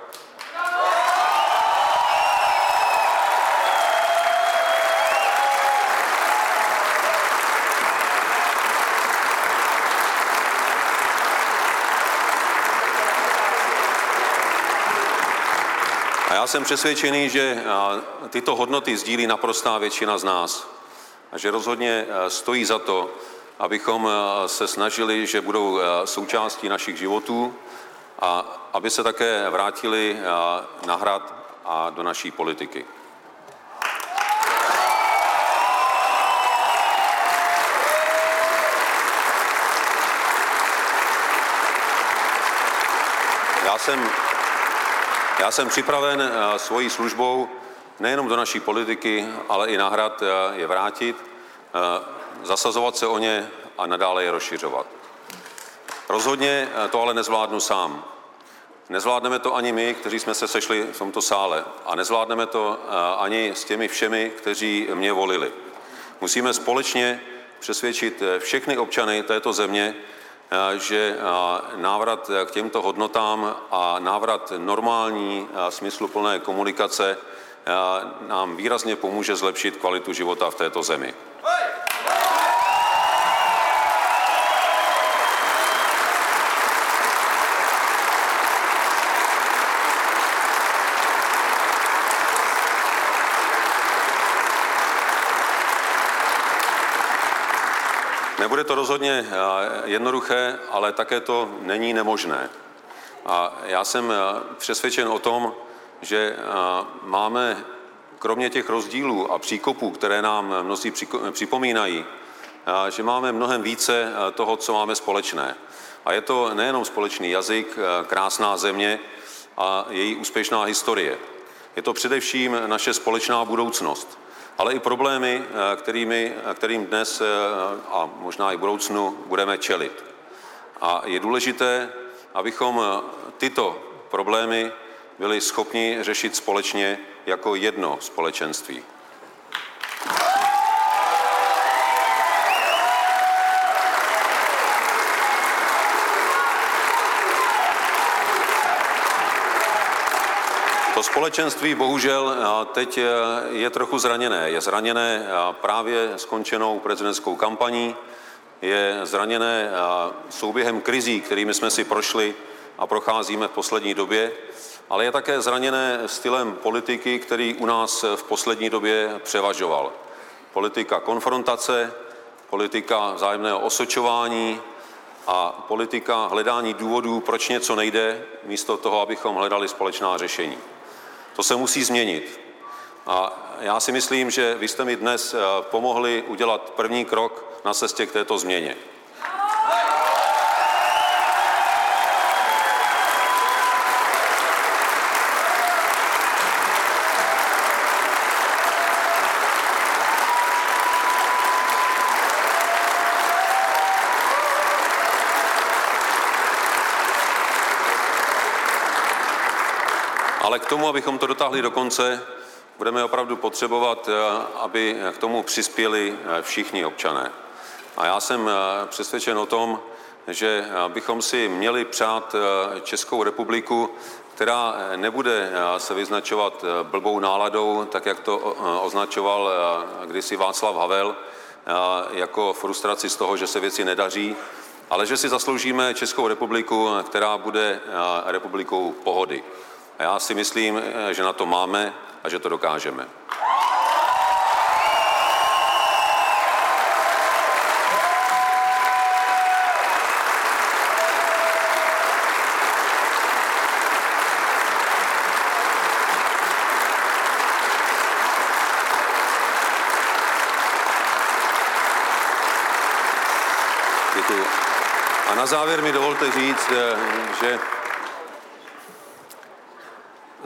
Já jsem přesvědčený, že tyto hodnoty sdílí naprostá většina z nás a že rozhodně stojí za to, abychom se snažili, že budou součástí našich životů a aby se také vrátili na hrad a do naší politiky. Já jsem já jsem připraven eh, svojí službou nejenom do naší politiky, ale i na hrad eh, je vrátit, eh, zasazovat se o ně a nadále je rozšiřovat. Rozhodně to ale nezvládnu sám. Nezvládneme to ani my, kteří jsme se sešli v tomto sále. A nezvládneme to ani s těmi všemi, kteří mě volili. Musíme společně přesvědčit všechny občany této země, že návrat k těmto hodnotám a návrat normální eh, smysluplné komunikace nám výrazně pomůže zlepšit kvalitu života v této zemi. Nebude to rozhodně eh, jednoduché, ale také to není nemožné. A já jsem eh, přesvědčen o tom, že eh, máme kromě těch rozdílů a příkopů, které nám mnozí připomínají, že máme mnohem více toho, co máme společné. A je to nejenom společný jazyk, krásná země a její úspěšná historie. Je to především naše společná budoucnost ale i problémy, eh, kterými, eh, kterým dnes eh, a možná i v budoucnu budeme čelit. A je důležité, abychom tyto problémy byli schopni řešit společně jako jedno společenství. To společenství bohužel teď je trochu zraněné. Je zraněné právě skončenou prezidentskou kampaní, je zraněné souběhem krizí, kterými jsme si prošli a procházíme v poslední době, ale je také zraněné stylem politiky, který u nás v poslední době převažoval. Politika konfrontace, politika vzájemného osočování a politika hledání důvodů, proč něco nejde, místo toho, abychom hledali společná řešení. To se musí změnit. A já si myslím, že vy jste mi dnes eh, pomohli udělat první krok na cestě k této změně. Ale k tomu, abychom to dotáhli do konce, budeme opravdu potřebovat, eh, aby k tomu přispěli eh, všichni občané. A já jsem eh, přesvědčen o tom, že bychom si měli přát Českou republiku, která nebude se vyznačovat blbou náladou, tak jak to označoval kdysi Václav Havel, jako frustraci z toho, že se věci nedaří, ale že si zasloužíme Českou republiku, která bude republikou pohody. A já si myslím, že na to máme a že to dokážeme. A na závěr mi dovolte říct, eh, že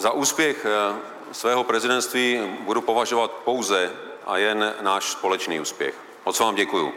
za úspěch eh, svého prezidentství budu považovat pouze a jen náš společný úspěch. Moc vám děkuju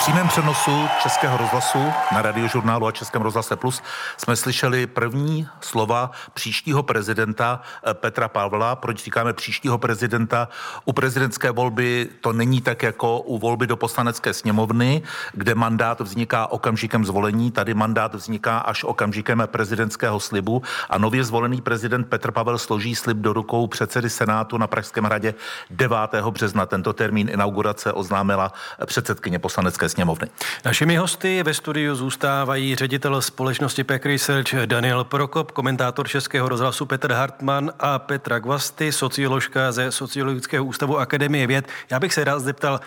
přímém přenosu Českého rozhlasu na radiožurnálu a Českém rozhlase Plus jsme slyšeli první slova příštího prezidenta eh, Petra Pavla. Proč říkáme příštího prezidenta? U prezidentské volby to není tak jako u volby do poslanecké sněmovny, kde mandát vzniká okamžikem zvolení. Tady mandát vzniká až okamžikem prezidentského slibu a nově zvolený prezident Petr Pavel složí slib do rukou předsedy Senátu na Pražském hradě 9. března. Tento termín inaugurace oznámila předsedkyně poslanecké sněmovny. Našimi hosty ve studiu zůstávají ředitel společnosti Pack Research Daniel Prokop, komentátor Českého rozhlasu Petr Hartmann a Petra Gvasty, socioložka ze Sociologického ústavu Akademie věd. Já bych se rád zeptal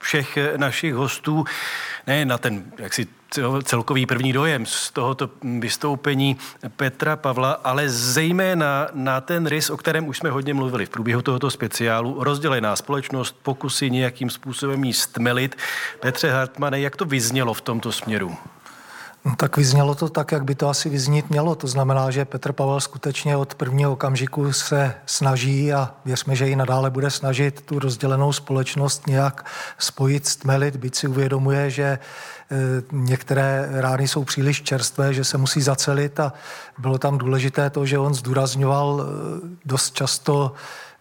všech našich hostů, ne na ten jaksi celkový první dojem z tohoto vystoupení Petra Pavla, ale zejména na ten rys, o kterém už jsme hodně mluvili v průběhu tohoto speciálu, rozdělená společnost, pokusy nějakým způsobem jí stmelit. Petře Hartmane, jak to vyznělo v tomto směru? No, tak vyznělo to tak, jak by to asi vyznít mělo. To znamená, že Petr Pavel skutečně od prvního okamžiku se snaží a věřme, že i nadále bude snažit tu rozdělenou společnost nějak spojit, stmelit, byť si uvědomuje, že eh, některé rány jsou příliš čerstvé, že se musí zacelit a bylo tam důležité to, že on zdůrazňoval eh, dost často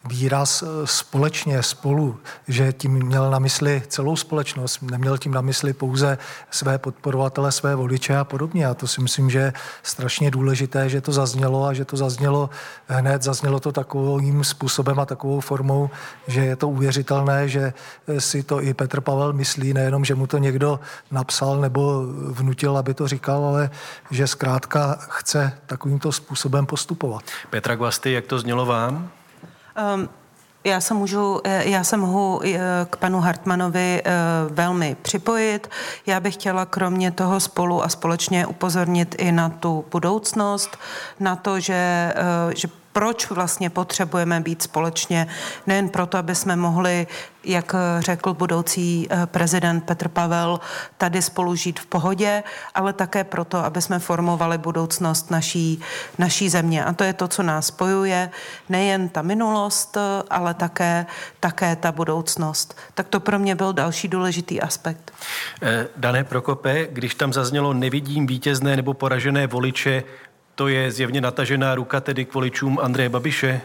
výraz eh, společně, spolu, že tím měl na mysli celou společnost, neměl tím na mysli pouze své podporovatele, své voliče a podobně. A to si myslím, že je strašně důležité, že to zaznělo a že to zaznělo hned, zaznělo to takovým způsobem a takovou formou, že je to uvěřitelné, že eh, si to i Petr Pavel myslí, nejenom, že mu to někdo napsal nebo vnutil, aby to říkal, ale že zkrátka chce takovýmto způsobem postupovat. Petra Gvasty, jak to znělo vám? Um, já se můžu, eh, já se mohu eh, k panu Hartmanovi eh, velmi připojit. Já bych chtěla kromě toho spolu a společně upozornit i na tu budoucnost, na to, že, že proč vlastně potřebujeme být společně, nejen proto, aby jsme mohli, jak řekl budoucí eh, prezident Petr Pavel, tady spolu žít v pohodě, ale také proto, aby jsme formovali budoucnost naší, naší země. A to je to, co nás spojuje, nejen ta minulost, ale také, také ta budoucnost. Tak to pro mě byl další důležitý aspekt. Eh, Dané Prokope, když tam zaznělo nevidím vítězné nebo poražené voliče, to je zjevně natažená ruka tedy k voličům Andreje Babiše?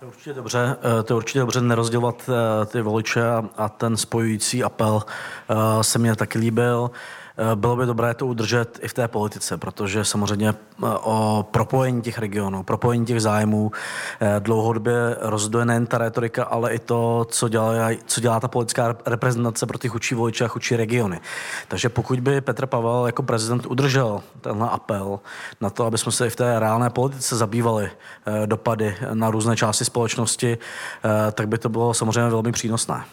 To určitě dobře, eh, to určitě dobře nerozdělovat eh, ty voliče a ten spojující apel eh, se mně taky líbil. Eh, bylo by dobré to udržet i v té politice, protože samozřejmě eh, o propojení těch regionů, propojení těch zájmů eh, dlouhodobě rozhoduje nejen ta retorika, ale i to, co dělá, co dělá ta politická reprezentace pro ty chudší voliče a chudší regiony. Takže pokud by Petr Pavel jako prezident udržel tenhle apel na to, aby jsme se i v té reálné politice zabývali dopady na různé části společnosti, tak by to bylo samozřejmě velmi přínosné.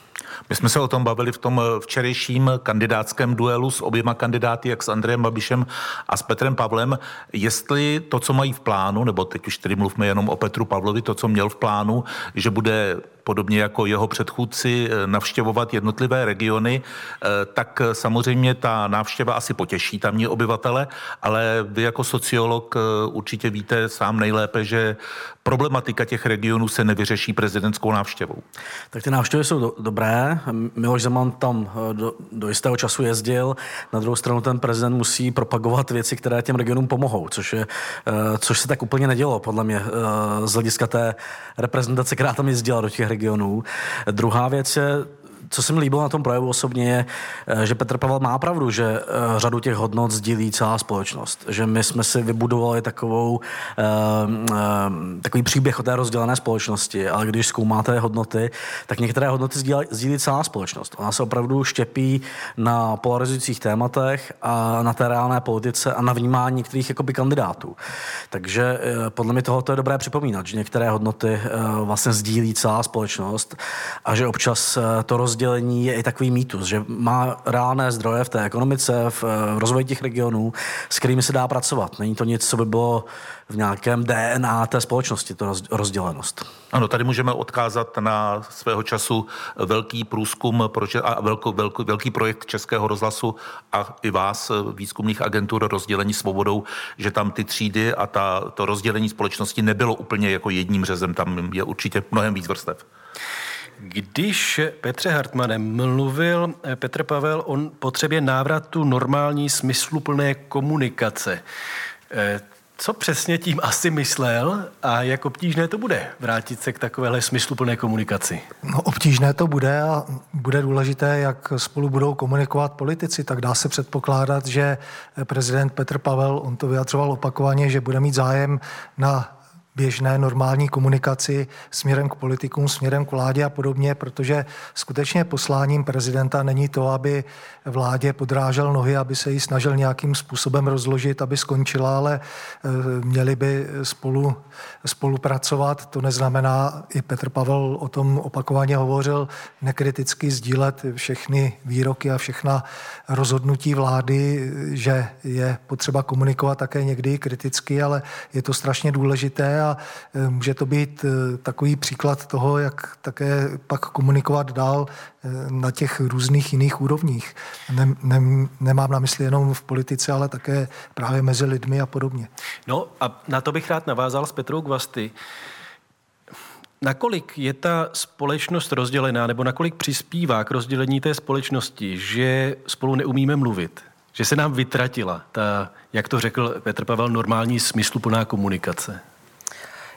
My jsme se o tom bavili v tom včerejším kandidátském duelu s oběma kandidáty, jak s Andrejem Babišem a s Petrem Pavlem, jestli to, co mají v plánu, nebo teď už tedy mluvme jenom o Petru Pavlovi, to, co měl v plánu, že bude podobně jako jeho předchůdci eh, navštěvovat jednotlivé regiony, eh, tak samozřejmě ta návštěva asi potěší tamní obyvatele, ale vy jako sociolog eh, určitě víte sám nejlépe, že problematika těch regionů se nevyřeší prezidentskou návštěvou. Tak ty návštěvy jsou do, dobré. Miloš Zeman tam do, do jistého času jezdil. Na druhou stranu ten prezident musí propagovat věci, které těm regionům pomohou, což, je, což se tak úplně nedělo, podle mě, z hlediska té reprezentace, která tam jezdila do těch regionů. Druhá věc je co se mi líbilo na tom projevu osobně je, eh, že Petr Pavel má pravdu, že eh, řadu těch hodnot sdílí celá společnost. Že my jsme si vybudovali takovou, eh, takový příběh o té rozdělené společnosti, ale když zkoumáte hodnoty, tak některé hodnoty sdílí, celá společnost. Ona se opravdu štěpí na polarizujících tématech a na té reálné politice a na vnímání některých jakoby kandidátů. Takže podle mě tohle je dobré připomínat, že některé hodnoty vlastně sdílí celá společnost a že občas to rozdělí rozdělení je i takový mýtus, že má reálné zdroje v té ekonomice, v, v rozvoji těch regionů, s kterými se dá pracovat. Není to nic, co by bylo v nějakém DNA té společnosti, to rozdělenost. Ano, tady můžeme odkázat na svého času velký průzkum a velký, velký, velký projekt Českého rozhlasu a i vás, výzkumných agentur rozdělení svobodou, že tam ty třídy a ta, to rozdělení společnosti nebylo úplně jako jedním řezem, tam je určitě mnohem víc vrstev. Když Petře Hartmanem mluvil Petr Pavel o potřebě návratu normální smysluplné komunikace, eh, co přesně tím asi myslel a jak obtížné to bude vrátit se k takovéhle smysluplné komunikaci? No, obtížné to bude a bude důležité, jak spolu budou komunikovat politici. Tak dá se předpokládat, že prezident Petr Pavel, on to vyjadřoval opakovaně, že bude mít zájem na běžné normální komunikaci směrem k politikům, směrem k vládě a podobně, protože skutečně posláním prezidenta není to, aby vládě podrážel nohy, aby se jí snažil nějakým způsobem rozložit, aby skončila, ale eh, měli by spolu spolupracovat. To neznamená, i Petr Pavel o tom opakovaně hovořil, nekriticky sdílet všechny výroky a všechna rozhodnutí vlády, že je potřeba komunikovat také někdy kriticky, ale je to strašně důležité a e, může to být e, takový příklad toho, jak také pak komunikovat dál e, na těch různých jiných úrovních. Ne, ne, nemám na mysli jenom v politice, ale také právě mezi lidmi a podobně. No a na to bych rád navázal s Petrou Gvasty. Nakolik je ta společnost rozdělená, nebo nakolik přispívá k rozdělení té společnosti, že spolu neumíme mluvit? Že se nám vytratila ta, jak to řekl Petr Pavel, normální smysluplná komunikace?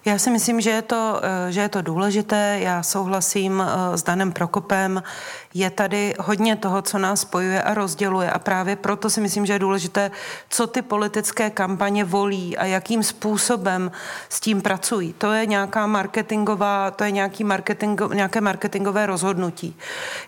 Já si myslím, že je to, eh, že je to důležité. Já souhlasím eh, s Danem Prokopem. Je tady hodně toho, co nás spojuje a rozděluje a právě proto si myslím, že je důležité, co ty politické kampaně volí a jakým způsobem s tím pracují. To je nějaká marketingová, to je nějaký marketingo, nějaké marketingové rozhodnutí.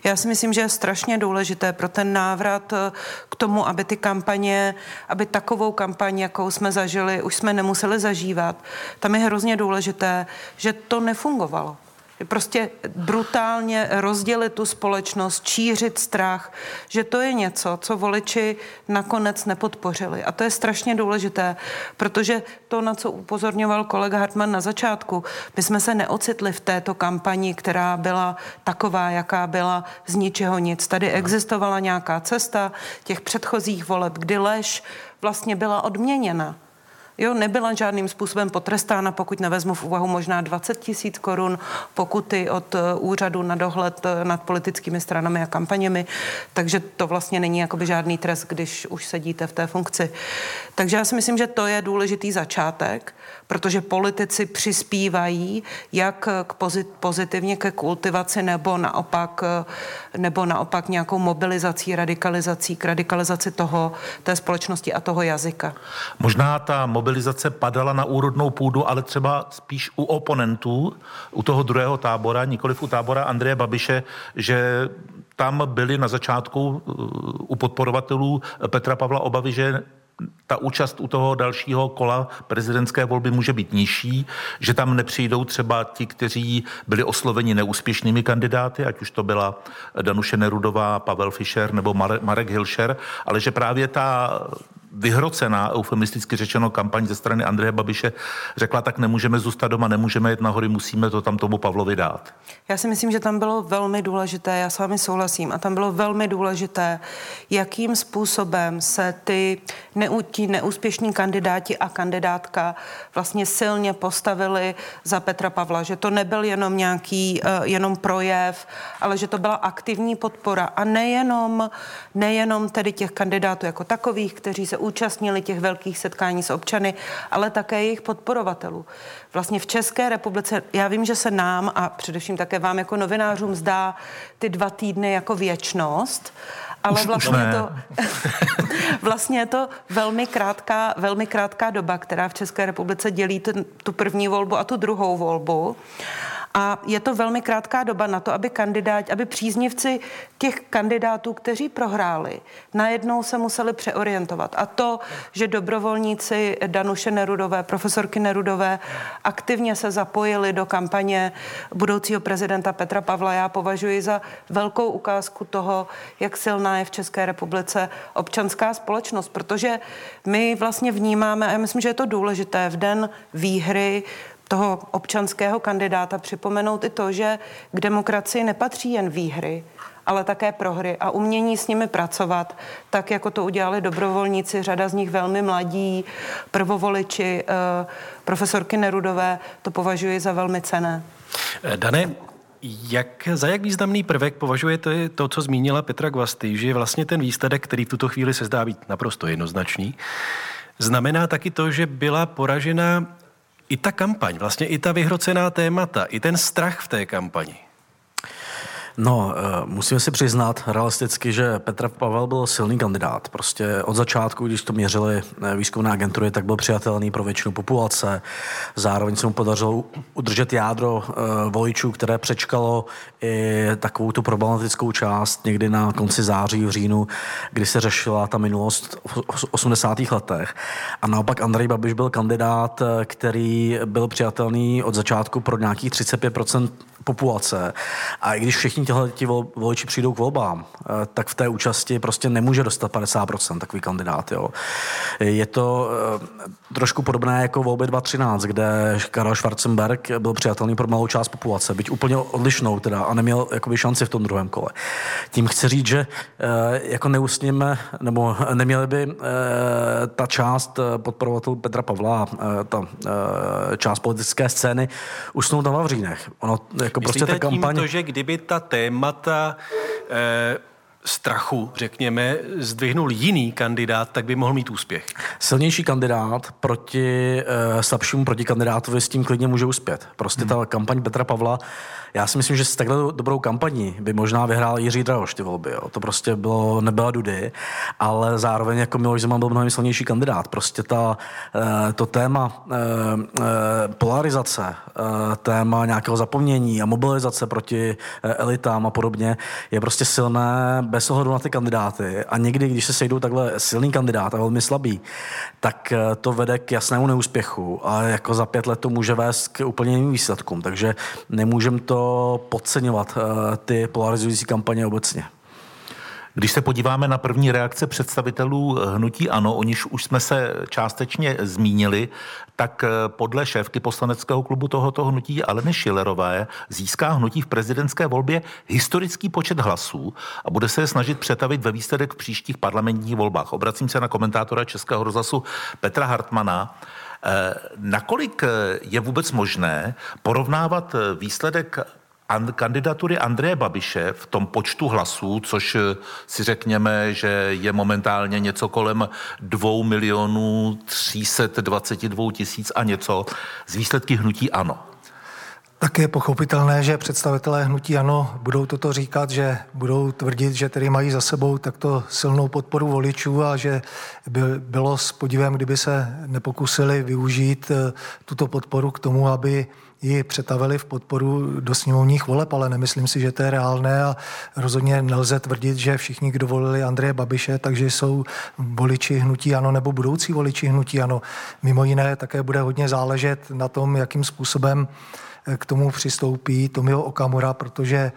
Já si myslím, že je strašně důležité pro ten návrat eh, k tomu, aby ty kampaně, aby takovou kampaň, jakou jsme zažili, už jsme nemuseli zažívat. Tam je hrozně důležité důležité, že to nefungovalo. Prostě brutálně rozdělit tu společnost, čířit strach, že to je něco, co voliči nakonec nepodpořili. A to je strašně důležité, protože to, na co upozorňoval kolega Hartmann na začátku, my jsme se neocitli v této kampani, která byla taková, jaká byla z ničeho nic. Tady existovala nějaká cesta těch předchozích voleb, kdy lež vlastně byla odměněna Jo, nebyla žádným způsobem potrestána, pokud nevezmu v úvahu možná 20 tisíc korun pokuty od eh, úřadu na dohled eh, nad politickými stranami a kampaněmi, takže to vlastně není jakoby žádný trest, když už sedíte v té funkci. Takže já si myslím, že to je důležitý začátek protože politici přispívají jak k pozit, pozitivně ke kultivaci nebo naopak, nebo naopak nějakou mobilizací, radikalizací, k radikalizaci toho, té společnosti a toho jazyka. Možná ta mobilizace padala na úrodnou půdu, ale třeba spíš u oponentů, u toho druhého tábora, nikoliv u tábora Andreje Babiše, že tam byly na začátku uh, u podporovatelů Petra Pavla obavy, že ta účast u toho dalšího kola prezidentské volby může být nižší, že tam nepřijdou třeba ti, kteří byli osloveni neúspěšnými kandidáty, ať už to byla Danuše Nerudová, Pavel Fischer nebo Marek Hilšer, ale že právě ta vyhrocená, eufemisticky řečeno, kampaň ze strany Andreje Babiše řekla, tak nemůžeme zůstat doma, nemůžeme jít nahory, musíme to tam tomu Pavlovi dát. Já si myslím, že tam bylo velmi důležité, já s vámi souhlasím, a tam bylo velmi důležité, jakým způsobem se ty neu, ti neúspěšní kandidáti a kandidátka vlastně silně postavili za Petra Pavla, že to nebyl jenom nějaký, uh, jenom projev, ale že to byla aktivní podpora a nejenom, nejenom tedy těch kandidátů jako takových, kteří se účastnili těch velkých setkání s občany, ale také jejich podporovatelů. Vlastně v České republice, já vím, že se nám a především také vám jako novinářům zdá ty dva týdny jako věčnost, ale vlastně, to, vlastně je to velmi krátká, velmi krátká doba, která v České republice dělí ten, tu první volbu a tu druhou volbu. A je to velmi krátká doba na to, aby kandidáti, aby příznivci těch kandidátů, kteří prohráli, najednou se museli přeorientovat. A to, že dobrovolníci Danuše Nerudové, profesorky Nerudové, aktivně se zapojili do kampaně budoucího prezidenta Petra Pavla, já považuji za velkou ukázku toho, jak silná je v České republice občanská společnost, protože my vlastně vnímáme, a já myslím, že je to důležité, v den výhry toho občanského kandidáta připomenout i to, že k demokracii nepatří jen výhry, ale také prohry a umění s nimi pracovat, tak jako to udělali dobrovolníci, řada z nich velmi mladí, prvovoliči, eh, profesorky Nerudové, to považuji za velmi cené. Eh, Dane, jak, za jak významný prvek považujete to, co zmínila Petra Gvasty, že vlastně ten výsledek, který v tuto chvíli se zdá být naprosto jednoznačný, znamená taky to, že byla poražena i ta kampaň, vlastně i ta vyhrocená témata, i ten strach v té kampani. No, eh, musíme si přiznat realisticky, že Petr Pavel byl silný kandidát. Prostě od začátku, když to měřili eh, výzkumné agentury, tak byl přijatelný pro většinu populace. Zároveň se mu podařilo udržet jádro eh, voličů, které přečkalo i takovou tu problematickou část někdy na konci září, v říjnu, kdy se řešila ta minulost v 80. letech. A naopak Andrej Babiš byl kandidát, který byl přijatelný od začátku pro nějakých 35 populace. A i když všichni těhle ti voliči přijdou k volbám, eh, tak v té účasti prostě nemůže dostat 50% takový kandidát. Jo. Je to eh, trošku podobné jako volby 2013, kde Karel Schwarzenberg byl přijatelný pro malou část populace, byť úplně odlišnou teda a neměl jakoby šanci v tom druhém kole. Tím chci říct, že eh, jako neusněme, nebo neměli by ta část podporovatelů Petra Pavla, ta část politické scény usnout na Vavřínech. Ono jako prostě ta kampaň... to, že kdyby ta témata eh, strachu, řekněme, zdvihnul jiný kandidát, tak by mohl mít úspěch. Silnější kandidát proti uh, slabšímu proti kandidátovi s tím klidně může uspět. Prostě hmm. ta kampaň Petra Pavla já si myslím, že s takhle dobrou kampaní by možná vyhrál Jiří Drahoš ty volby. Jo. To prostě bylo, nebyla Dudy, ale zároveň jako Miloš Zeman byl mnohem silnější kandidát. Prostě ta, eh, to téma eh, eh, polarizace, téma nějakého zapomnění a mobilizace proti elitám a podobně je prostě silné bez ohledu na ty kandidáty. A někdy, když se sejdou takhle silný kandidát a velmi slabý, tak to vede k jasnému neúspěchu a jako za pět let to může vést k úplně jiným výsledkům. Takže nemůžeme to podceňovat eh, ty polarizující kampaně obecně. Když se podíváme na první reakce představitelů hnutí ANO, o níž už jsme se částečně zmínili, tak eh, podle šéfky poslaneckého klubu tohoto hnutí Aleny Šilerové získá hnutí v prezidentské volbě historický počet hlasů a bude se je snažit přetavit ve výsledek v příštích parlamentních volbách. Obracím se na komentátora Českého rozhlasu Petra Hartmana. Nakolik je vůbec možné porovnávat výsledek kandidatury Andreje Babiše v tom počtu hlasů, což si řekněme, že je momentálně něco kolem 2 milionů 322 tisíc a něco z výsledky hnutí ANO. Tak je pochopitelné, že představitelé hnutí ANO budou toto říkat, že budou tvrdit, že tedy mají za sebou takto silnou podporu voličů a že by bylo s podívem, kdyby se nepokusili využít eh, tuto podporu k tomu, aby ji přetavili v podporu do sněmovních voleb, ale nemyslím si, že to je reálné a rozhodně nelze tvrdit, že všichni, kdo volili Andreje Babiše, takže jsou voliči hnutí ano nebo budoucí voliči hnutí ano. Mimo jiné také bude hodně záležet na tom, jakým způsobem k tomu přistoupí Tomio Okamura, protože e,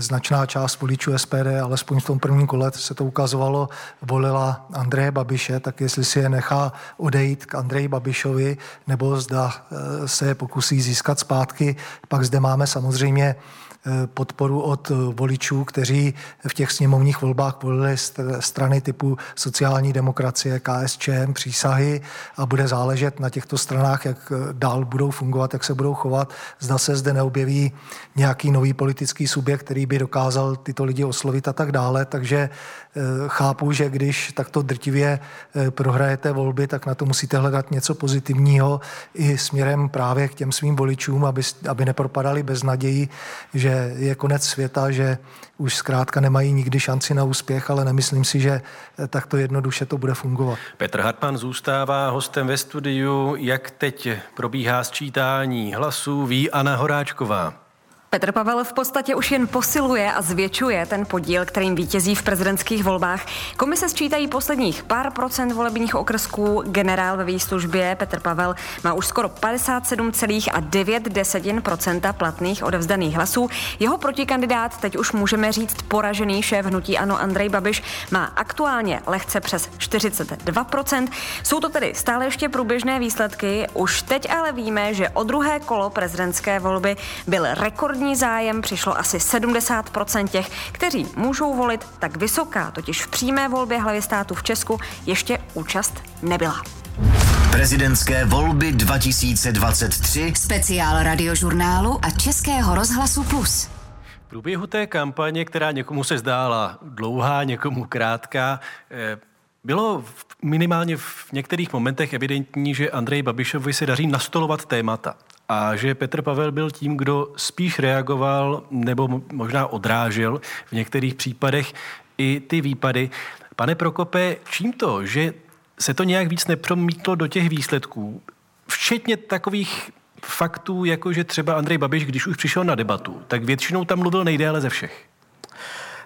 značná část voličů SPD, alespoň v tom prvním kole se to ukazovalo, volila Andreje Babiše, tak jestli si je nechá odejít k Andreji Babišovi, nebo zda e, se je pokusí získat zpátky. Pak zde máme samozřejmě Eh, podporu od eh, voličů, kteří v těch sněmovních volbách volili strany typu sociální demokracie, KSČM, přísahy a bude záležet na těchto stranách, jak eh, dál budou fungovat, jak se budou chovat. Zda se zde neobjeví nějaký nový politický subjekt, který by dokázal tyto lidi oslovit a tak dále. Takže chápu, že když takto drtivě prohrajete volby, tak na to musíte hledat něco pozitivního i směrem právě k těm svým voličům, aby, aby nepropadali bez naději, že že je konec světa, že už zkrátka nemají nikdy šanci na úspěch, ale nemyslím si, že takto jednoduše to bude fungovat. Petr Hartmann zůstává hostem ve studiu. Jak teď probíhá sčítání hlasů, ví Anna Horáčková. Petr Pavel v podstatě už jen posiluje a zvětšuje ten podíl, kterým vítězí v prezidentských volbách. Komise sčítají posledních pár procent volebních okrsků. Generál ve výslužbě Petr Pavel má už skoro 57,9% platných odevzdaných hlasů. Jeho protikandidát, teď už můžeme říct poražený šéf hnutí Ano Andrej Babiš, má aktuálně lehce přes 42%. Jsou to tedy stále ještě průběžné výsledky. Už teď ale víme, že o druhé kolo prezidentské volby byl rekordní rekordní zájem, přišlo asi 70% těch, kteří můžou volit, tak vysoká, totiž v přímé volbě hlavy státu v Česku ještě účast nebyla. Prezidentské volby 2023 speciál radiožurnálu a Českého rozhlasu Plus. V průběhu té kampaně, která někomu se zdála dlouhá, někomu krátká, eh, bylo minimálně v některých momentech evidentní, že Andrej Babišovi se daří nastolovat témata a že Petr Pavel byl tím, kdo spíš reagoval nebo možná odrážel v některých případech i ty výpady. Pane Prokope, čím to, že se to nějak víc nepromítlo do těch výsledků, včetně takových faktů, jako že třeba Andrej Babiš, když už přišel na debatu, tak většinou tam mluvil nejdéle ze všech.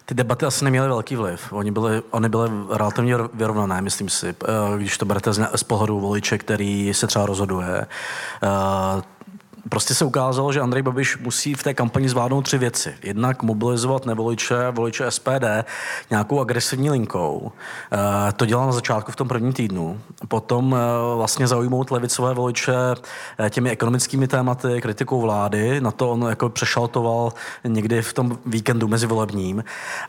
Ty debaty asi neměly velký vliv. Oni byly, oni byly relativně vyrovnané, myslím si. Eh, když to berete z, pohledu voliče, který se třeba rozhoduje, eh, prostě se ukázalo, že Andrej Babiš musí v té kampani zvládnout tři věci. Jednak mobilizovat nevoliče, voliče SPD nějakou agresivní linkou. E, to dělal na začátku v tom prvním týdnu. Potom e, vlastně zaujmout levicové voliče e, těmi ekonomickými tématy, kritikou vlády. Na to on jako přešaltoval někdy v tom víkendu mezi volebním.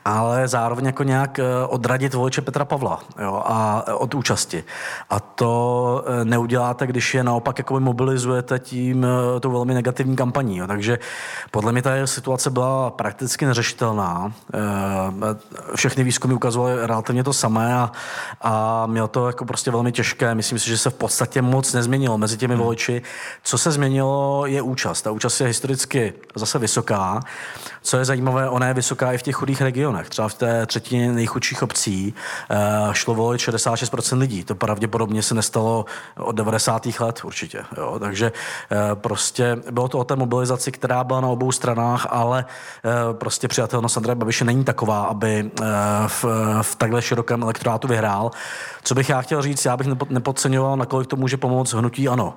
Ale zároveň jako nějak odradit voliče Petra Pavla jo, a od účasti. A to neuděláte, když je naopak jako mobilizujete tím tou velmi negativní kampaní. Jo. Takže podle mě ta situace byla prakticky neřešitelná. Eh, všechny výzkumy ukazovaly relativně to samé a, a mělo to jako prostě velmi těžké. Myslím si, že se v podstatě moc nezměnilo mezi těmi hmm. voliči. Co se změnilo, je účast. Ta účast je historicky zase vysoká. Co je zajímavé, ona je vysoká i v těch chudých regionech. Třeba v té třetině nejchudších obcí eh, šlo volit 66% lidí. To pravděpodobně se nestalo od 90. let určitě. Jo. Takže eh, prostě bylo to o té mobilizaci, která byla na obou stranách, ale eh, prostě přijatelnost Andreje Babiše není taková, aby v, v takhle širokém elektorátu vyhrál. Co bych já chtěl říct, já bych nepodceňoval, nakolik to může pomoct hnutí ano.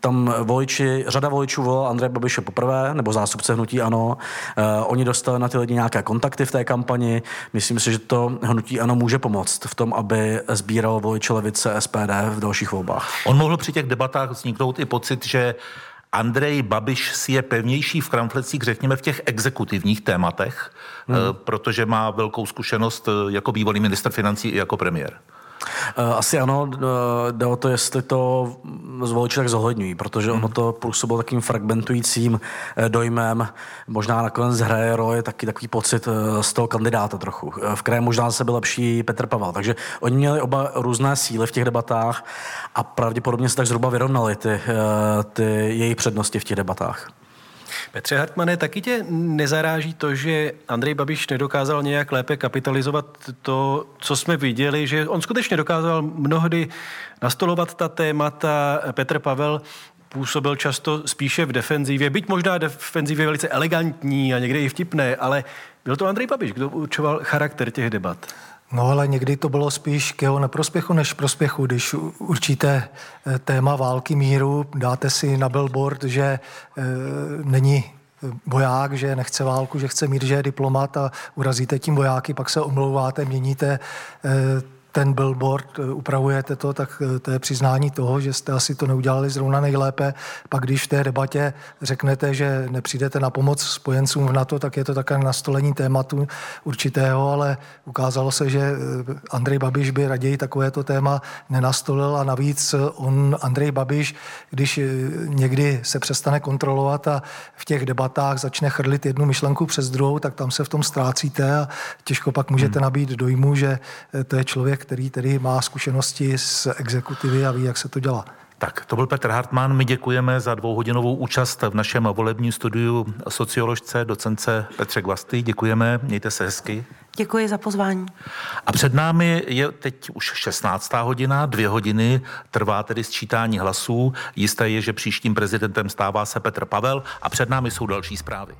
Tam voliči, řada voličů volila Andreje Babiše poprvé, nebo zástupce hnutí ano, Uh, oni dostali na ty lidi nějaké kontakty v té kampani. Myslím si, že to hnutí ano může pomoct v tom, aby sbíral voliče levice SPD v dalších volbách. On mohl při těch debatách vzniknout i pocit, že Andrej Babiš si je pevnější v kramflecích, řekněme, v těch exekutivních tématech, hmm. protože má velkou zkušenost eh, jako bývalý minister financí i jako premiér. Eh, asi ano, eh, jde o to, jestli to zvoliči tak zohledňují, protože ono to působilo takým fragmentujícím eh, dojmem. Možná nakonec hraje roli taky takový pocit z toho kandidáta trochu. V kraji možná se byl lepší Petr Pavel. Takže oni měli oba různé síly v těch debatách a pravděpodobně se tak zhruba vyrovnali ty, ty jejich přednosti v těch debatách. Petře Hartmane, taky tě nezaráží to, že Andrej Babiš nedokázal nějak lépe kapitalizovat to, co jsme viděli, že on skutečně dokázal mnohdy nastolovat ta témata. Petr Pavel působil často spíše v defenzivě, byť možná defenzivě velice elegantní a někde i vtipné, ale byl to Andrej Babiš, kdo určoval charakter těch debat. No ale někdy to bylo spíš k jeho neprospěchu než prospěchu, když určíte eh, téma války míru, dáte si na billboard, že e, není voják, že nechce válku, že chce mír, že je diplomat a urazíte tím vojáky, pak se omlouváte, měníte e, ten billboard, eh, upravujete to, tak eh, to je přiznání toho, že jste asi to neudělali zrovna nejlépe. Pak když v té debatě řeknete, že nepřijdete na pomoc spojencům v NATO, tak je to také nastolení tématu určitého, ale ukázalo se, že eh, Andrej Babiš by raději takovéto téma nenastolil a navíc on, Andrej Babiš, když někdy se přestane kontrolovat a v těch debatách začne chrlit jednu myšlenku přes druhou, tak tam se v tom ztrácíte a těžko pak můžete hmm. nabít dojmu, že to je člověk, který tedy má zkušenosti z exekutivy a ví, jak se to dělá. Tak, to byl Petr Hartmann. My děkujeme za dvouhodinovou účast v našem volebním studiu socioložce, docence Petře Gvasty. Děkujeme, mějte se hezky. Děkuji za pozvání. A před námi je teď už 16. hodina, dvě hodiny, trvá tedy sčítání hlasů. Jisté je, že příštím prezidentem stává se Petr Pavel a před námi jsou další zprávy.